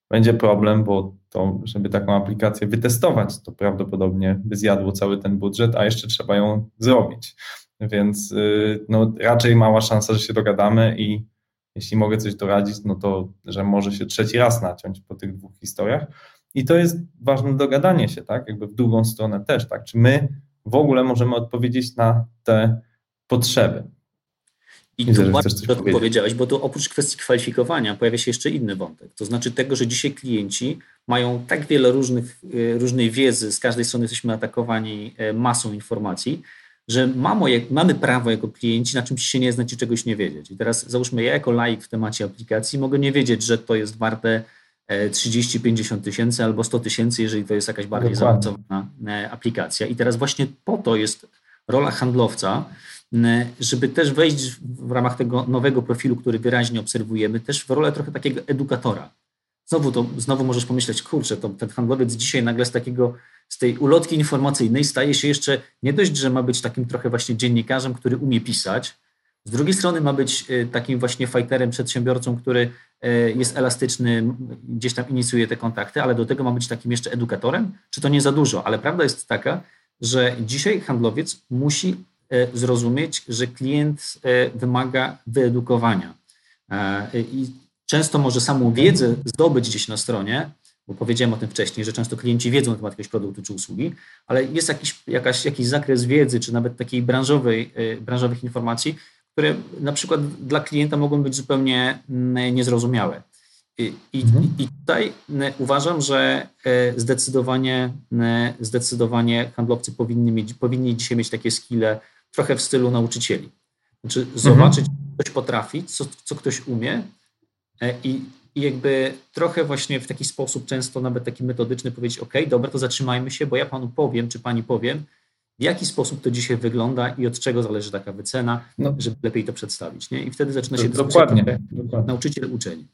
będzie problem, bo to, żeby taką aplikację wytestować, to prawdopodobnie by zjadło cały ten budżet, a jeszcze trzeba ją zrobić. Więc y, no, raczej mała szansa, że się dogadamy i jeśli mogę coś doradzić, no to, że może się trzeci raz naciąć po tych dwóch historiach. I to jest ważne dogadanie się, tak? Jakby w drugą stronę też, tak? Czy my w ogóle możemy odpowiedzieć na te potrzeby? I tu bardzo powiedziałeś, bo tu oprócz kwestii kwalifikowania pojawia się jeszcze inny wątek. To znaczy tego, że dzisiaj klienci mają tak wiele różnych, y, różnej wiedzy, z każdej strony jesteśmy atakowani y, masą informacji, że jak, mamy prawo jako klienci na czymś się nie znać i czegoś nie wiedzieć. I teraz załóżmy, ja jako laik w temacie aplikacji mogę nie wiedzieć, że to jest warte 30-50 e, tysięcy albo 100 tysięcy, jeżeli to jest jakaś bardziej zaawansowana e, aplikacja. I teraz właśnie po to jest rola handlowca, żeby też wejść w ramach tego nowego profilu, który wyraźnie obserwujemy, też w rolę trochę takiego edukatora. Znowu, to, znowu możesz pomyśleć, kurczę, to ten handlowiec dzisiaj nagle z takiego z tej ulotki informacyjnej staje się jeszcze nie dość, że ma być takim trochę właśnie dziennikarzem, który umie pisać, z drugiej strony ma być e, takim właśnie fighterem, przedsiębiorcą, który e, jest elastyczny, gdzieś tam inicjuje te kontakty, ale do tego ma być takim jeszcze edukatorem? Czy to nie za dużo? Ale prawda jest taka, że dzisiaj handlowiec musi e, zrozumieć, że klient wymaga wyedukowania. I często może samą wiedzę zdobyć gdzieś na stronie, bo powiedziałem o tym wcześniej, że często klienci wiedzą na temat jakiegoś produktu czy usługi, ale jest jakiś, jakaś, jakiś zakres wiedzy, czy nawet takiej branżowej, e, branżowych informacji, które na przykład dla klienta mogą być zupełnie mm, niezrozumiałe. I, mhm. i tutaj uważam, że e, zdecydowanie, zdecydowanie handlowcy powinni, mieć, powinni dzisiaj mieć takie skille trochę w stylu nauczycieli. Znaczy mhm. zobaczyć, mhm. co ktoś potrafi, co, co ktoś umie e, i i jakby trochę właśnie w taki sposób, często nawet taki metodyczny, powiedzieć: OK, dobra, to zatrzymajmy się, bo ja panu powiem, czy pani powiem, w jaki sposób to dzisiaj wygląda i od czego zależy taka wycena, no. żeby lepiej to przedstawić. Nie? I wtedy zaczyna się dokładnie, dokładnie. nauczyciel uczeni.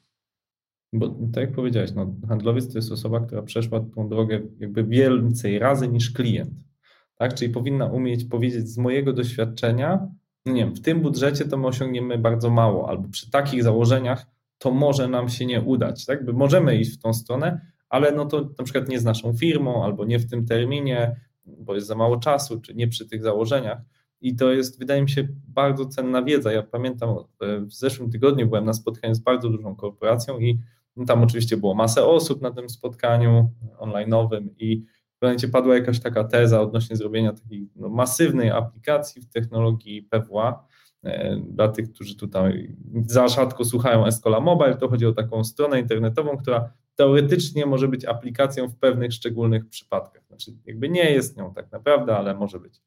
Bo tak jak powiedziałeś, no, handlowiec to jest osoba, która przeszła tą drogę jakby więcej razy niż klient. Tak? Czyli powinna umieć powiedzieć z mojego doświadczenia, nie wiem, w tym budżecie to my osiągniemy bardzo mało, albo przy takich założeniach to może nam się nie udać. Tak? By możemy iść w tą stronę, ale no to na przykład nie z naszą firmą, albo nie w tym terminie, bo jest za mało czasu, czy nie przy tych założeniach. I to jest, wydaje mi się, bardzo cenna wiedza. Ja pamiętam, e, w zeszłym tygodniu byłem na spotkaniu z bardzo dużą korporacją i tam oczywiście było masę osób na tym spotkaniu online'owym i w momencie padła jakaś taka teza odnośnie zrobienia takiej no, masywnej aplikacji w technologii PWA, dla tych, którzy tutaj za rzadko słuchają Escola Mobile, to chodzi o taką stronę internetową, która teoretycznie może być aplikacją w pewnych szczególnych przypadkach. Znaczy, jakby nie jest nią tak naprawdę, ale może być.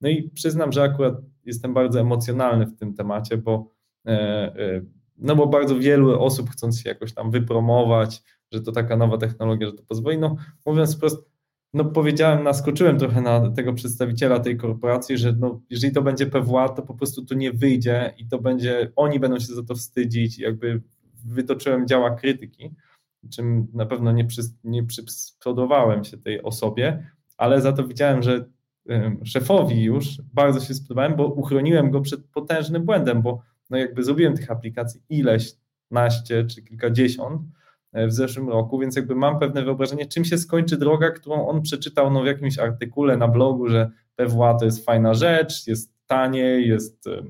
No i przyznam, że akurat jestem bardzo emocjonalny w tym temacie, bo, e, e, no bo bardzo wielu osób chcąc się jakoś tam wypromować, że to taka nowa technologia, że to pozwoli, no mówiąc wprost, no powiedziałem, naskoczyłem trochę na tego przedstawiciela tej korporacji, że no, jeżeli to będzie PWA, to po prostu to nie wyjdzie i to będzie, oni będą się za to wstydzić, jakby wytoczyłem działa krytyki, czym na pewno nie, przy, nie się tej osobie, ale za to widziałem, że szefowi już bardzo się spodobałem, bo uchroniłem go przed potężnym błędem, bo no jakby zrobiłem tych aplikacji ileś, naście czy kilkadziesiąt, w zeszłym roku, więc jakby mam pewne wyobrażenie, czym się skończy droga, którą on przeczytał no, w jakimś artykule na blogu, że PWA to jest fajna rzecz, jest taniej, jest e,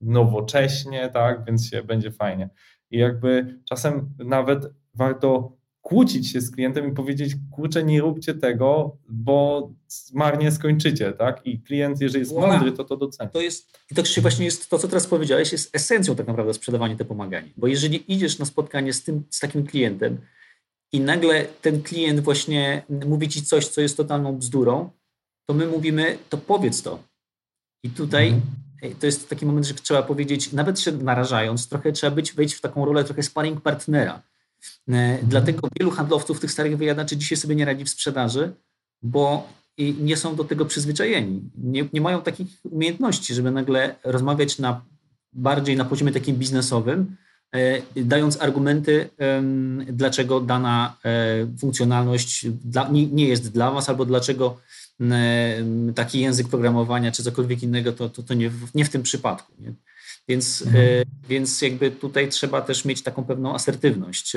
nowocześnie, tak, więc się będzie fajnie. I jakby czasem nawet warto kłócić się z klientem i powiedzieć, kurczę, nie róbcie tego, bo marnie skończycie, tak? I klient, jeżeli jest mądry, to to doceni. To jest, i to właśnie jest to, co teraz powiedziałeś, jest esencją tak naprawdę sprzedawania te pomagania. Bo jeżeli idziesz na spotkanie z, tym, z takim klientem i nagle ten klient właśnie mówi ci coś, co jest totalną bzdurą, to my mówimy, to powiedz to. I tutaj mhm. to jest taki moment, że trzeba powiedzieć, nawet się narażając, trochę trzeba być, wejść w taką rolę trochę sparring partnera. Dlatego wielu handlowców tych starych wyjadaczy dzisiaj sobie nie radzi w sprzedaży, bo nie są do tego przyzwyczajeni. Nie, nie mają takich umiejętności, żeby nagle rozmawiać na bardziej na poziomie takim biznesowym, dając argumenty, dlaczego dana funkcjonalność nie jest dla Was, albo dlaczego taki język programowania czy cokolwiek innego, to, to, to nie, w, nie w tym przypadku. Nie? Więc, mhm. więc jakby tutaj trzeba też mieć taką pewną asertywność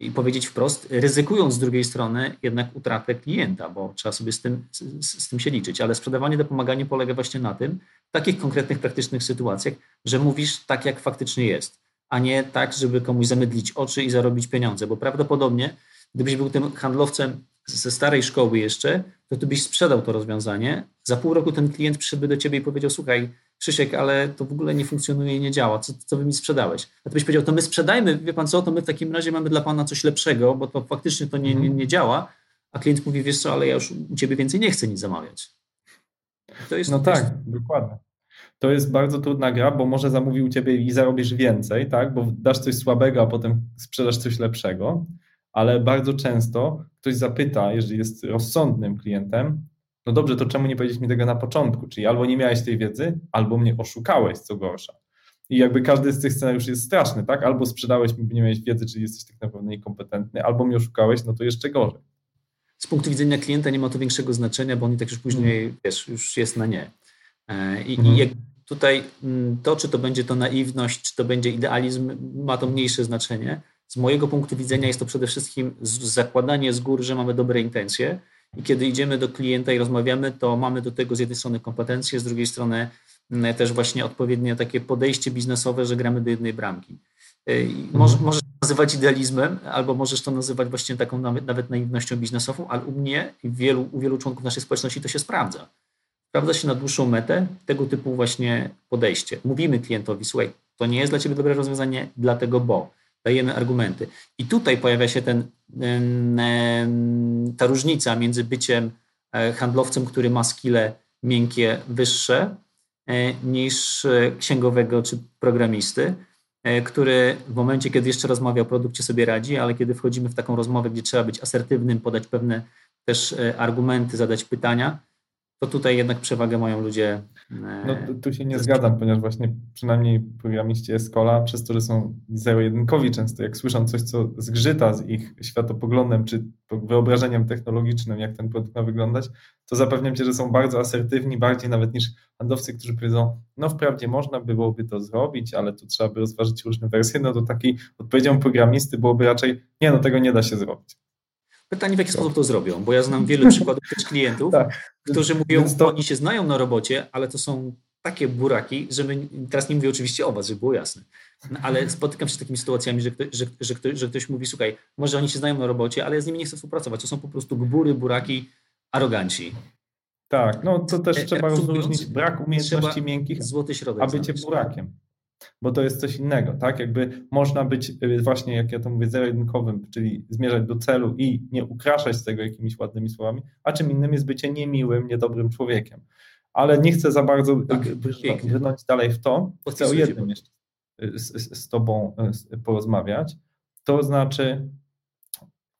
i powiedzieć wprost, ryzykując z drugiej strony jednak utratę klienta, bo trzeba sobie z tym, z, z, tym się liczyć. Ale sprzedawanie dopomaganie polega właśnie na tym, w takich konkretnych, praktycznych sytuacjach, że mówisz tak, jak faktycznie jest, a nie tak, żeby komuś zamydlić oczy i zarobić pieniądze, bo prawdopodobnie, gdybyś był tym handlowcem ze starej szkoły jeszcze, to ty byś sprzedał to rozwiązanie. Za pół roku ten klient przyszedłby do ciebie i powiedział, słuchaj, Krzysiek, ale to w ogóle nie funkcjonuje i nie działa. Co, co wy mi sprzedałeś? A ty byś powiedział, to my sprzedajmy, wie pan co, to my w takim razie mamy dla pana coś lepszego, bo to faktycznie to nie, nie, nie działa. A klient mówi, wiesz co, ale ja już u ciebie więcej nie chcę nic zamawiać. no tak, dokładnie. To jest bardzo trudna gra, bo może zamówił u ciebie i zarobisz więcej, tak? Bo dasz coś słabego, a potem sprzedasz coś lepszego. Ale bardzo często ktoś zapyta, jeżeli jest rozsądnym klientem, no dobrze, to czemu nie powiedzieć mi tego na początku? Czyli albo nie miałeś tej wiedzy, albo mnie oszukałeś, co gorsza. I jakby każdy z tych scenariuszy jest straszny, tak? Albo sprzedałeś mi, bo nie miałeś wiedzy, czyli jesteś tak naprawdę niekompetentny, albo mnie oszukałeś, no to jeszcze gorzej. Z punktu widzenia klienta nie ma to większego znaczenia, bo on i tak już później, mm. wiesz, już jest na nie. E, I, mm. i tutaj to, czy to będzie to naiwność, czy to będzie idealizm, ma to mniejsze znaczenie. Z mojego punktu widzenia jest to przede wszystkim zakładanie z góry, że mamy dobre intencje, i kiedy idziemy do klienta i rozmawiamy, to mamy do tego z jednej strony kompetencje, z drugiej strony mm, też właśnie odpowiednie takie podejście biznesowe, że gramy do jednej bramki. Y, mhm. Może, możesz to nazywać idealizmem, albo możesz to nazywać właśnie taką nawet, nawet naiwnością biznesową, ale u mnie i wielu, u wielu członków naszej społeczności to się sprawdza. Sprawdza się na dłuższą metę tego typu właśnie podejście. Mówimy klientowi, słuchaj, to nie jest dla ciebie dobre rozwiązanie, dlatego bo dajemy argumenty. I tutaj pojawia się ten, ta różnica między byciem e, handlowcem, który ma skille miękkie wyższe e, niż e, księgowego czy programisty, który w momencie, kiedy jeszcze rozmawia o produkcie sobie radzi, ale kiedy wchodzimy w taką rozmowę, gdzie trzeba być asertywnym, podać pewne też argumenty, zadać pytania, to tutaj jednak przewagę mają ludzie. No tu się nie zgadzam, ponieważ właśnie przynajmniej programiści Escola, przez to, że są zero-jedynkowi często, jak słyszą coś, co zgrzyta z ich światopoglądem czy wyobrażeniem technologicznym, jak ten produkt ma wyglądać, to zapewniam Cię, że są bardzo asertywni, bardziej nawet niż handlowcy, którzy powiedzą, no wprawdzie można byłoby to zrobić, ale tu trzeba by rozważyć różne wersje, no to taki odpowiedzią programisty byłoby raczej, nie no tego nie da się zrobić. Pytanie, w jaki sposób to zrobią, bo ja znam wiele przykładów też klientów, tak. którzy mówią, to... oni się znają na robocie, ale to są takie buraki, że my, teraz nie mówię oczywiście o was, żeby było jasne, no, ale spotykam się z takimi sytuacjami, że, że, że, ktoś, że ktoś mówi, słuchaj, może oni się znają na robocie, ale ja z nimi nie chcę współpracować, to są po prostu gbury, buraki, aroganci. Tak, no to też e, trzeba rozróżnić brak umiejętności miękkich, złoty środek a bycie burakiem bo to jest coś innego, tak? Jakby można być y, właśnie, jak ja to mówię, zero-jedynkowym, czyli zmierzać do celu i nie ukraszać z tego jakimiś ładnymi słowami, a czym innym jest bycie niemiłym, niedobrym człowiekiem. Ale nie chcę za bardzo tak, brnąć dalej w to. Chcę o jednym jeszcze z, z Tobą y, porozmawiać. To znaczy,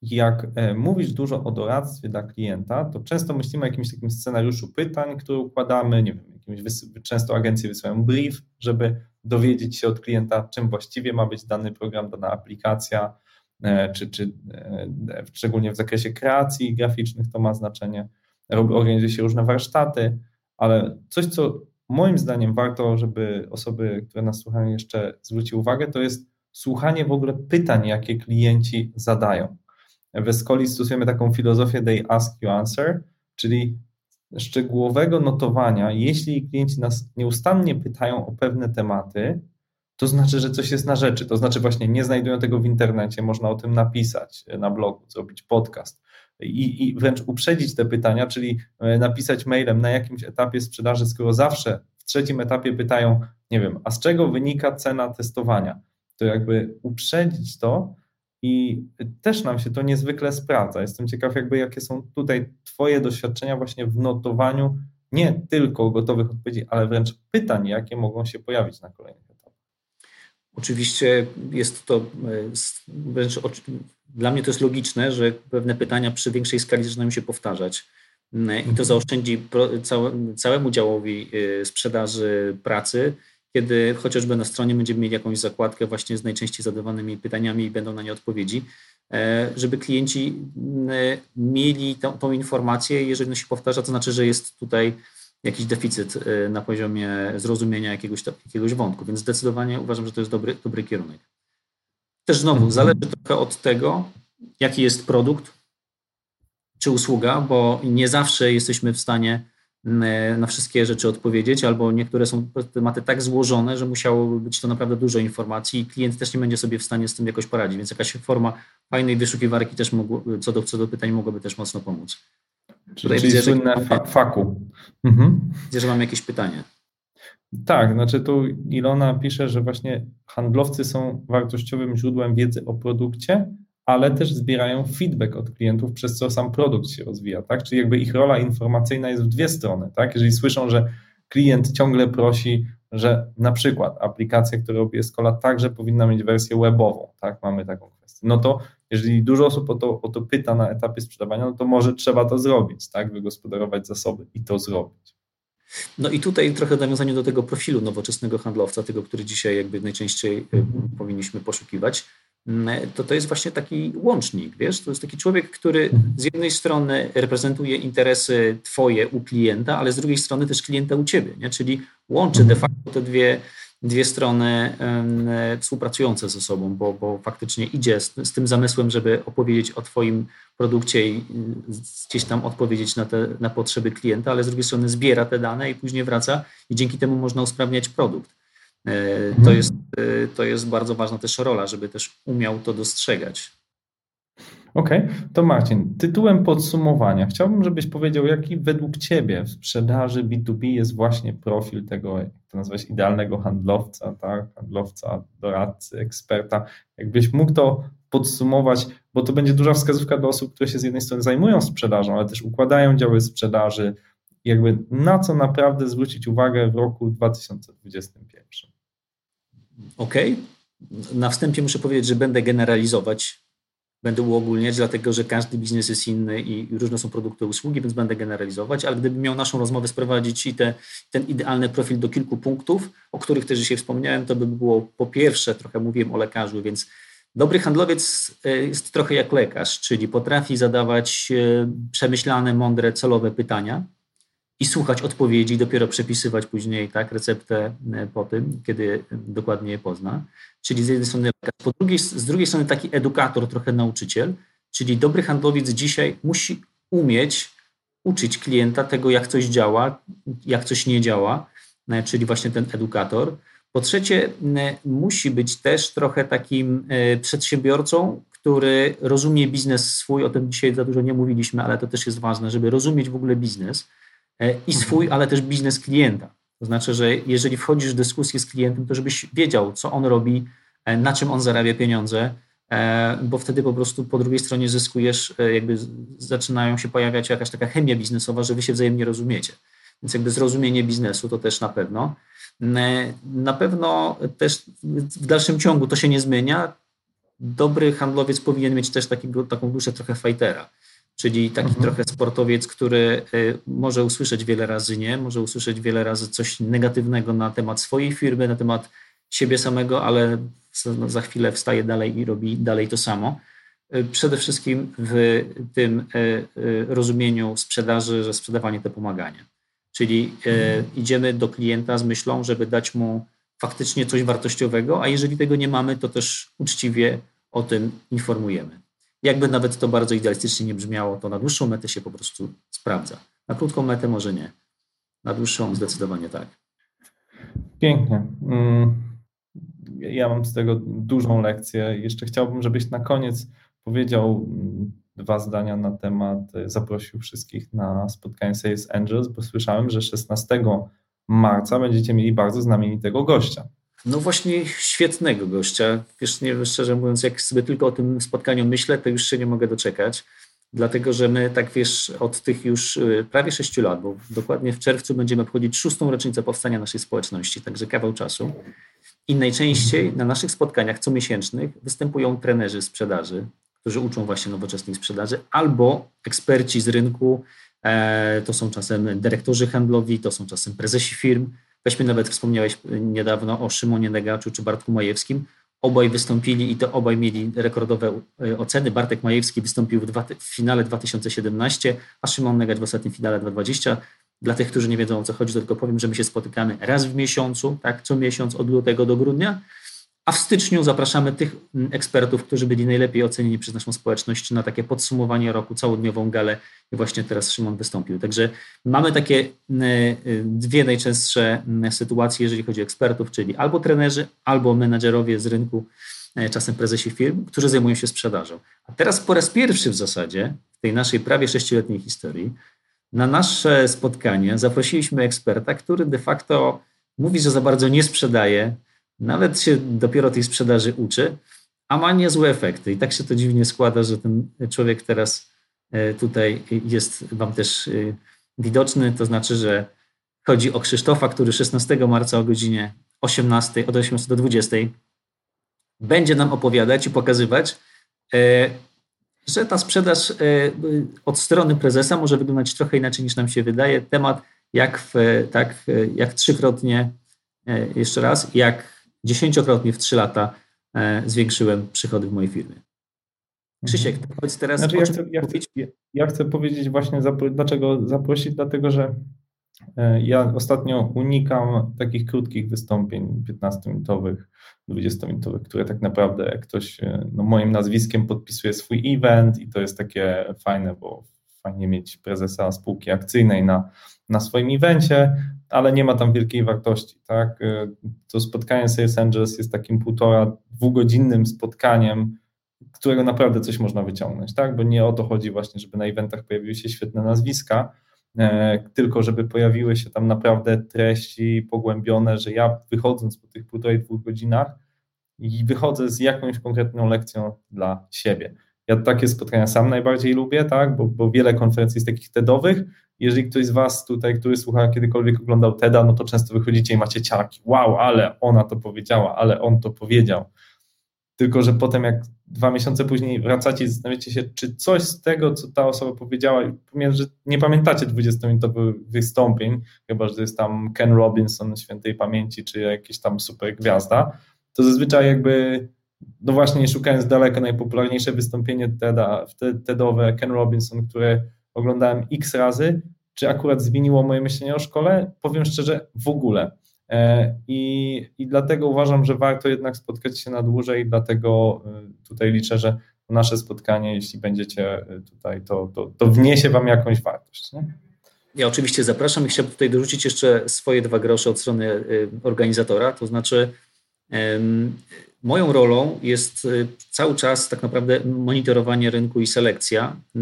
jak e, mówisz dużo o doradztwie dla klienta, to często myślimy o jakimś takim scenariuszu pytań, które układamy, nie wiem, jakimś, często agencje wysyłają brief, żeby dowiedzieć się od klienta, czym właściwie ma być dany program, dana aplikacja, e, czy, czy e, szczególnie w zakresie kreacji graficznych to ma znaczenie. Organizuje się różne warsztaty, ale coś, co moim zdaniem warto, żeby osoby, które nas słuchają, jeszcze zwróciły uwagę, to jest słuchanie w ogóle pytań, jakie klienci zadają. W Escoli stosujemy taką filozofię they ask you answer, czyli szczegółowego notowania, jeśli klienci nas nieustannie pytają o pewne tematy, to znaczy, że coś jest na rzeczy. To znaczy, właśnie nie znajdują tego w internecie, można o tym napisać na blogu, zrobić podcast i, i wręcz uprzedzić te pytania, czyli e, napisać mailem na jakimś etapie sprzedaży, skoro zawsze w trzecim etapie pytają, nie wiem, a z czego wynika cena testowania? To jakby uprzedzić to, i też nam się to niezwykle sprawdza. Jestem ciekaw, jakby jakie są tutaj Twoje doświadczenia właśnie w notowaniu nie tylko gotowych odpowiedzi, ale wręcz pytań, jakie mogą się pojawić na kolejnych etapach. Oczywiście jest to wręcz dla mnie to jest logiczne, że pewne pytania przy większej skali zaczynają się powtarzać. I to mhm. zaoszczędzi całemu działowi y, sprzedaży pracy kiedy chociażby na stronie będziemy mieli jakąś zakładkę właśnie z najczęściej zadawanymi pytaniami i będą na nie odpowiedzi, e, żeby klienci e, mieli tą, tą informację. Jeżeli się powtarza, to znaczy, że jest tutaj jakiś deficyt e, na poziomie zrozumienia jakiegoś, jakiegoś wątku, więc zdecydowanie uważam, że to jest dobry, dobry kierunek. Też znowu mhm. zależy trochę od tego, jaki jest produkt czy usługa, bo nie zawsze jesteśmy w stanie na wszystkie rzeczy odpowiedzieć, albo niektóre są tematy tak złożone, że musiałoby być to naprawdę dużo informacji i klient też nie będzie sobie w stanie z tym jakoś poradzić, więc jakaś forma fajnej wyszukiwarki też mogło, co, do, co do pytań mogłoby też mocno pomóc. Czyli, Tutaj widzę, słynne że, faku. Mhm. Widzę, że mam jakieś pytanie. Tak, znaczy tu Ilona pisze, że właśnie handlowcy są wartościowym źródłem wiedzy o produkcie, ale też zbierają feedback od klientów, przez co sam produkt się rozwija, tak? Czyli jakby ich rola informacyjna jest w dwie strony, tak? Jeżeli słyszą, że klient ciągle prosi, że na przykład aplikacja, która robi Escola także powinna mieć wersję webową, tak? Mamy taką kwestię. No to jeżeli dużo osób o to, o to pyta na etapie sprzedawania, no to może trzeba to zrobić, tak? Wygospodarować zasoby i to zrobić. No i tutaj trochę nawiązanie do tego profilu nowoczesnego handlowca, tego, który dzisiaj jakby najczęściej y, powinniśmy poszukiwać to to jest właśnie taki łącznik, wiesz, to jest taki człowiek, który z jednej strony reprezentuje interesy twoje u klienta, ale z drugiej strony też klienta u ciebie, nie? czyli łączy de facto te dwie, dwie strony współpracujące ze sobą, bo, bo faktycznie idzie z, z tym zamysłem, żeby opowiedzieć o twoim produkcie i gdzieś tam odpowiedzieć na te na potrzeby klienta, ale z drugiej strony zbiera te dane i później wraca i dzięki temu można usprawniać produkt. E, to jest, e, to jest bardzo ważna też rola, żeby też umiał to dostrzegać. Okej, okay. to Marcin, tytułem podsumowania chciałbym, żebyś powiedział, jaki według Ciebie w sprzedaży B2B jest właśnie profil tego, jak to nazwać, idealnego handlowca, tak? handlowca, doradcy, eksperta. Jakbyś mógł to podsumować, bo to będzie duża wskazówka dla osób, które się z jednej strony zajmują sprzedażą, ale też układają działy sprzedaży, jakby na co naprawdę zwrócić uwagę w roku 2021. Okej. Okay. Na wstępie muszę powiedzieć, że będę generalizować, będę uogólniać, dlatego że każdy biznes jest inny i różne są produkty, usługi, więc będę generalizować, ale gdybym miał naszą rozmowę sprowadzić i te, ten idealny profil do kilku punktów, o których też dzisiaj wspomniałem, to by było po pierwsze, trochę mówiłem o lekarzu, więc Dobry handlowiec e, jest trochę jak lekarz, czyli potrafi zadawać e, przemyślane, mądre, celowe pytania, i słuchać odpowiedzi, dopiero przepisywać później tak, receptę e, po tym, kiedy dokładnie je pozna. Czyli z jednej strony lekarz, po drugiej, z drugiej strony taki edukator, trochę nauczyciel, czyli dobry handlowiec dzisiaj musi umieć uczyć klienta tego, jak coś działa, jak coś nie działa, e, czyli właśnie ten edukator. Po trzecie, e, musi być też trochę takim przedsiębiorcą, który rozumie biznes swój, o tym dzisiaj za dużo nie mówiliśmy, ale to też jest ważne, żeby rozumieć w ogóle biznes E, i swój, ale też biznes klienta. To znaczy, że jeżeli wchodzisz w dyskusję z klientem, to żebyś wiedział, co on robi, e, na czym on zarabia pieniądze, e, bo wtedy po prostu po drugiej stronie zyskujesz, jakby zaczynają się pojawiać jakaś taka chemia biznesowa, że wy się wzajemnie rozumiecie. Więc jakby zrozumienie biznesu to też na pewno. Na pewno też w dalszym ciągu to się nie zmienia. Dobry handlowiec powinien mieć też takiego, taką duszę trochę fightera czyli taki mhm. trochę sportowiec, który y, może usłyszeć wiele razy nie, może usłyszeć wiele razy coś negatywnego na temat swojej firmy, na temat siebie samego, ale za chwilę wstaje dalej i robi dalej to samo. Y, przede wszystkim w tym y, rozumieniu sprzedaży, że sprzedawanie to pomaganie. Czyli mhm. idziemy do klienta z myślą, żeby dać mu faktycznie coś wartościowego, a jeżeli tego nie mamy, to też uczciwie o tym informujemy. Jakby nawet to bardzo idealistycznie nie brzmiało, to na dłuższą metę się po prostu sprawdza. Na krótką metę może nie. Na dłuższą zdecydowanie tak. Pięknie. Mm, ja mam z tego dużą lekcję. Jeszcze chciałbym, żebyś na koniec powiedział mm, dwa zdania na temat, zaprosił wszystkich na spotkanie Sales Angels, bo słyszałem, że 16 marca będziecie mieli bardzo znamienitego gościa. No właśnie świetnego gościa. Wiesz, nie, szczerze mówiąc, jak sobie tylko o tym spotkaniu myślę, to już się nie mogę doczekać. Dlatego, że my tak wiesz, od tych już y, prawie sześciu lat, bo dokładnie w czerwcu będziemy obchodzić szóstą rocznicę powstania naszej społeczności, także kawał czasu. I najczęściej na naszych spotkaniach comiesięcznych występują trenerzy sprzedaży, którzy uczą właśnie nowoczesnej sprzedaży, albo eksperci z rynku, e, to są czasem dyrektorzy handlowi, to są czasem prezesi firm, Weźmy nawet, wspomniałeś niedawno o Szymonie Negaczu czy Bartku Majewskim. Obaj wystąpili i to obaj mieli rekordowe e, oceny. Bartek Majewski wystąpił w, dwa, w finale 2017, a Szymon Negacz w ostatnim finale 2020. Dla tych, którzy nie wiedzą o co chodzi, to tylko powiem, że my się spotykamy raz w miesiącu, tak, co miesiąc od lutego do grudnia a w styczniu zapraszamy tych mm, ekspertów, którzy byli najlepiej ocenieni przez naszą społeczność na takie podsumowanie roku, całodniową galę i właśnie teraz Szymon wystąpił. Także mamy takie mm, y, dwie najczęstsze mm, sytuacje, jeżeli chodzi o ekspertów, czyli albo trenerzy, albo menadżerowie z rynku, e, czasem prezesi firm, którzy zajmują się sprzedażą. A teraz po raz pierwszy w zasadzie w tej naszej prawie sześcioletniej historii na nasze spotkanie zaprosiliśmy eksperta, który de facto mówi, że za bardzo nie sprzedaje, nawet się dopiero tej sprzedaży uczy, a ma niezłe efekty. I tak się to dziwnie składa, że ten człowiek teraz e, tutaj jest Wam też e, widoczny. To znaczy, że chodzi o Krzysztofa, który 16 marca o godzinie 18, od 18 do 20 będzie nam opowiadać i pokazywać, e, że ta sprzedaż od strony prezesa może wyglądać trochę inaczej niż nam się wydaje. Temat jak, w, tak, jak trzykrotnie, jeszcze raz, jak dziesięciokrotnie w trzy lata e, zwiększyłem przychody w mojej firmie. Krzysiek, mhm. powiedz teraz, znaczy, ja, chcę, ja, chcę, ja, chcę, powiedzieć właśnie, dlaczego zaprosić, dlatego że e, ja ostatnio unikam takich krótkich wystąpień 15-minutowych, 20-minutowych, które tak naprawdę jak ktoś e, no, moim nazwiskiem podpisuje swój event i to jest takie fajne, bo fajnie mieć prezesa spółki akcyjnej na, na swoim evencie, ale nie ma tam wielkiej wartości. Tak? Y, to spotkanie Sales Angels jest takim półtora, dwugodzinnym spotkaniem, którego naprawdę coś można wyciągnąć, tak? bo nie o to chodzi właśnie, żeby na eventach pojawiły się świetne nazwiska, e, tylko żeby pojawiły się tam naprawdę treści pogłębione, że ja wychodząc po tych półtorej, dwóch godzinach i wychodzę z jakąś konkretną lekcją dla siebie. Ja takie spotkania sam najbardziej lubię, tak, bo, bo wiele konferencji jest takich TEDowych. Jeżeli ktoś z Was tutaj, który słucha, kiedykolwiek oglądał TEDa, no to często wychodzicie i macie ciarki. Wow, ale ona to powiedziała, ale on to powiedział. Tylko, że potem jak dwa miesiące później wracacie i zastanawiacie się, czy coś z tego, co ta osoba powiedziała, że nie pamiętacie 20-minutowych wystąpień, chyba, że jest tam Ken Robinson świętej pamięci, czy jakiś tam super gwiazda, to zazwyczaj jakby no właśnie szukając daleko najpopularniejsze wystąpienie TEDa, TEDowe Ken Robinson, które oglądałem x razy, czy akurat zmieniło moje myślenie o szkole? Powiem szczerze, w ogóle. E, I, I dlatego uważam, że warto jednak spotkać się na dłużej, dlatego e, tutaj liczę, że nasze spotkanie, jeśli będziecie e, tutaj, to, to, to wniesie Wam jakąś wartość. Nie? Ja oczywiście zapraszam i chciałbym tutaj dorzucić jeszcze swoje dwa grosze od strony organizatora, to znaczy Moją rolą jest y, cały czas tak naprawdę monitorowanie rynku i selekcja, y,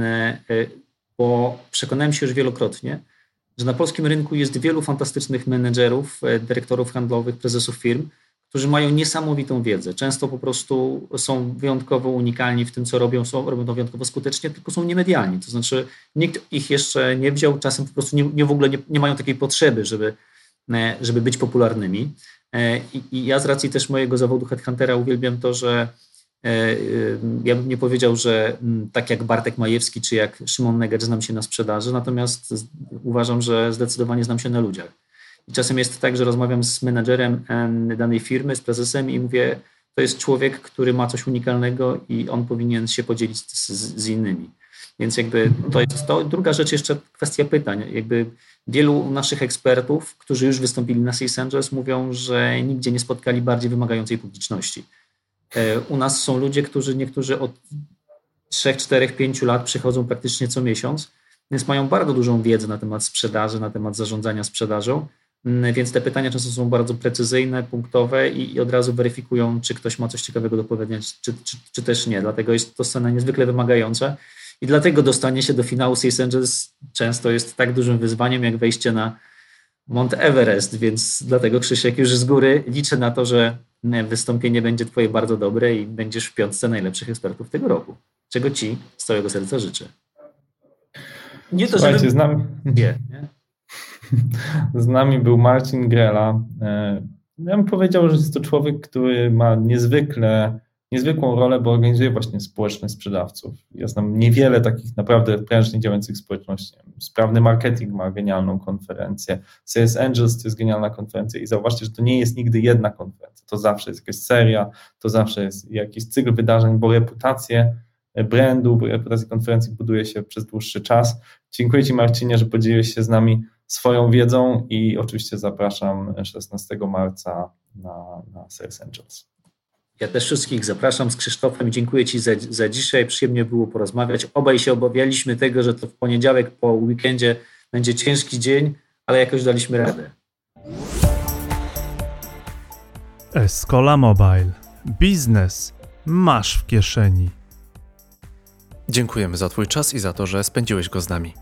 y, bo przekonałem się już wielokrotnie, że na polskim rynku jest wielu fantastycznych menedżerów, dyrektorów handlowych, prezesów firm, którzy mają niesamowitą wiedzę. Często po prostu są wyjątkowo unikalni w tym, co robią, są, robią to wyjątkowo skutecznie, tylko są niemedialni. To znaczy nikt ich jeszcze nie wziął, czasem po prostu nie, nie w ogóle nie, nie mają takiej potrzeby, żeby, żeby być popularnymi. E, I, ja z racji też mojego zawodu headhuntera uwielbiam to, że e, e, ja bym nie powiedział, że tak jak Bartek Majewski czy jak Szymon Negecz znam się na sprzedaży, natomiast uważam, że zdecydowanie znam się na ludziach. I czasem jest tak, że rozmawiam z menedżerem danej firmy, z prezesem i mówię, to jest człowiek, który ma coś unikalnego i on powinien się podzielić z, z innymi. Więc jakby to jest to. Druga rzecz jeszcze kwestia pytań. Jakby wielu naszych ekspertów, którzy już wystąpili na Sales Angels mówią, że nigdzie nie spotkali bardziej wymagającej publiczności. E, u nas są ludzie, którzy niektórzy od 3, 4, 5 lat przychodzą praktycznie co miesiąc, więc mają bardzo dużą wiedzę na temat sprzedaży, na temat zarządzania sprzedażą, mm, więc te pytania często są bardzo precyzyjne, punktowe i, i od razu weryfikują, czy ktoś ma coś ciekawego do powiedzenia, czy, czy, czy też nie. Dlatego jest to scena niezwykle wymagająca i dlatego dostanie się do finału Six Angels często jest tak dużym wyzwaniem, jak wejście na Mount Everest, więc dlatego Krzysiek już z góry liczę na to, że wystąpienie będzie twoje bardzo dobre i będziesz w piątce najlepszych ekspertów tego roku. Czego ci z całego serca życzę. Nie to, Słuchajcie, żeby... z nami... Nie, nie? Z nami był Marcin Grela. E, ja bym powiedział, że jest to człowiek, który ma niezwykle niezwykłą rolę, bo organizuje właśnie społeczność sprzedawców. Ja znam niewiele takich naprawdę prężnie działających społeczności. Sprawny marketing ma genialną konferencję. Sales Angels to jest genialna konferencja i zauważcie, że to nie jest nigdy jedna konferencja. To zawsze jest jakaś seria, to zawsze jest jakiś cykl wydarzeń, bo reputację brandu, bo reputację konferencji buduje się przez dłuższy czas. Dziękuję Ci Marcinie, że podzieliłeś się z nami swoją wiedzą i oczywiście zapraszam 16 marca na, na Sales Angels. Ja też wszystkich zapraszam z Krzysztofem. Dziękuję Ci za, za dzisiaj. Przyjemnie było porozmawiać. Obaj się obawialiśmy tego, że to w poniedziałek po weekendzie będzie ciężki dzień, ale jakoś daliśmy radę. Escola Mobile. Biznes masz w kieszeni. Dziękujemy za Twój czas i za to, że spędziłeś go z nami.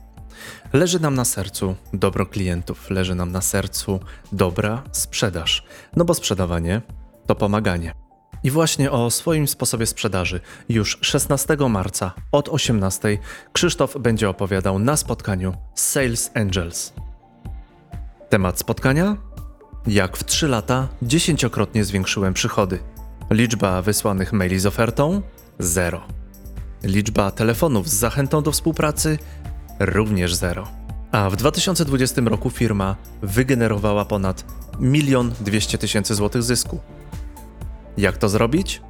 Leży nam na sercu dobro klientów, leży nam na sercu dobra sprzedaż, no bo sprzedawanie to pomaganie. I właśnie o swoim sposobie sprzedaży już 16 marca od 18 Krzysztof będzie opowiadał na spotkaniu Sales Angels. Temat spotkania? Jak w 3 lata dziesięciokrotnie zwiększyłem przychody. Liczba wysłanych maili z ofertą? Zero. Liczba telefonów z zachętą do współpracy? Również zero. A w 2020 roku firma wygenerowała ponad 1 200 tysięcy złotych zysku. Jak to zrobić?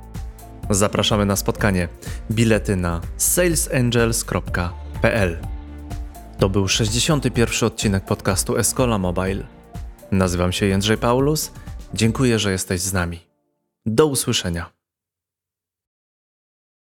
Zapraszamy na spotkanie. Bilety na salesangels.pl. To był 61 odcinek podcastu Escola Mobile. Nazywam się Jędrzej Paulus. Dziękuję, że jesteś z nami. Do usłyszenia.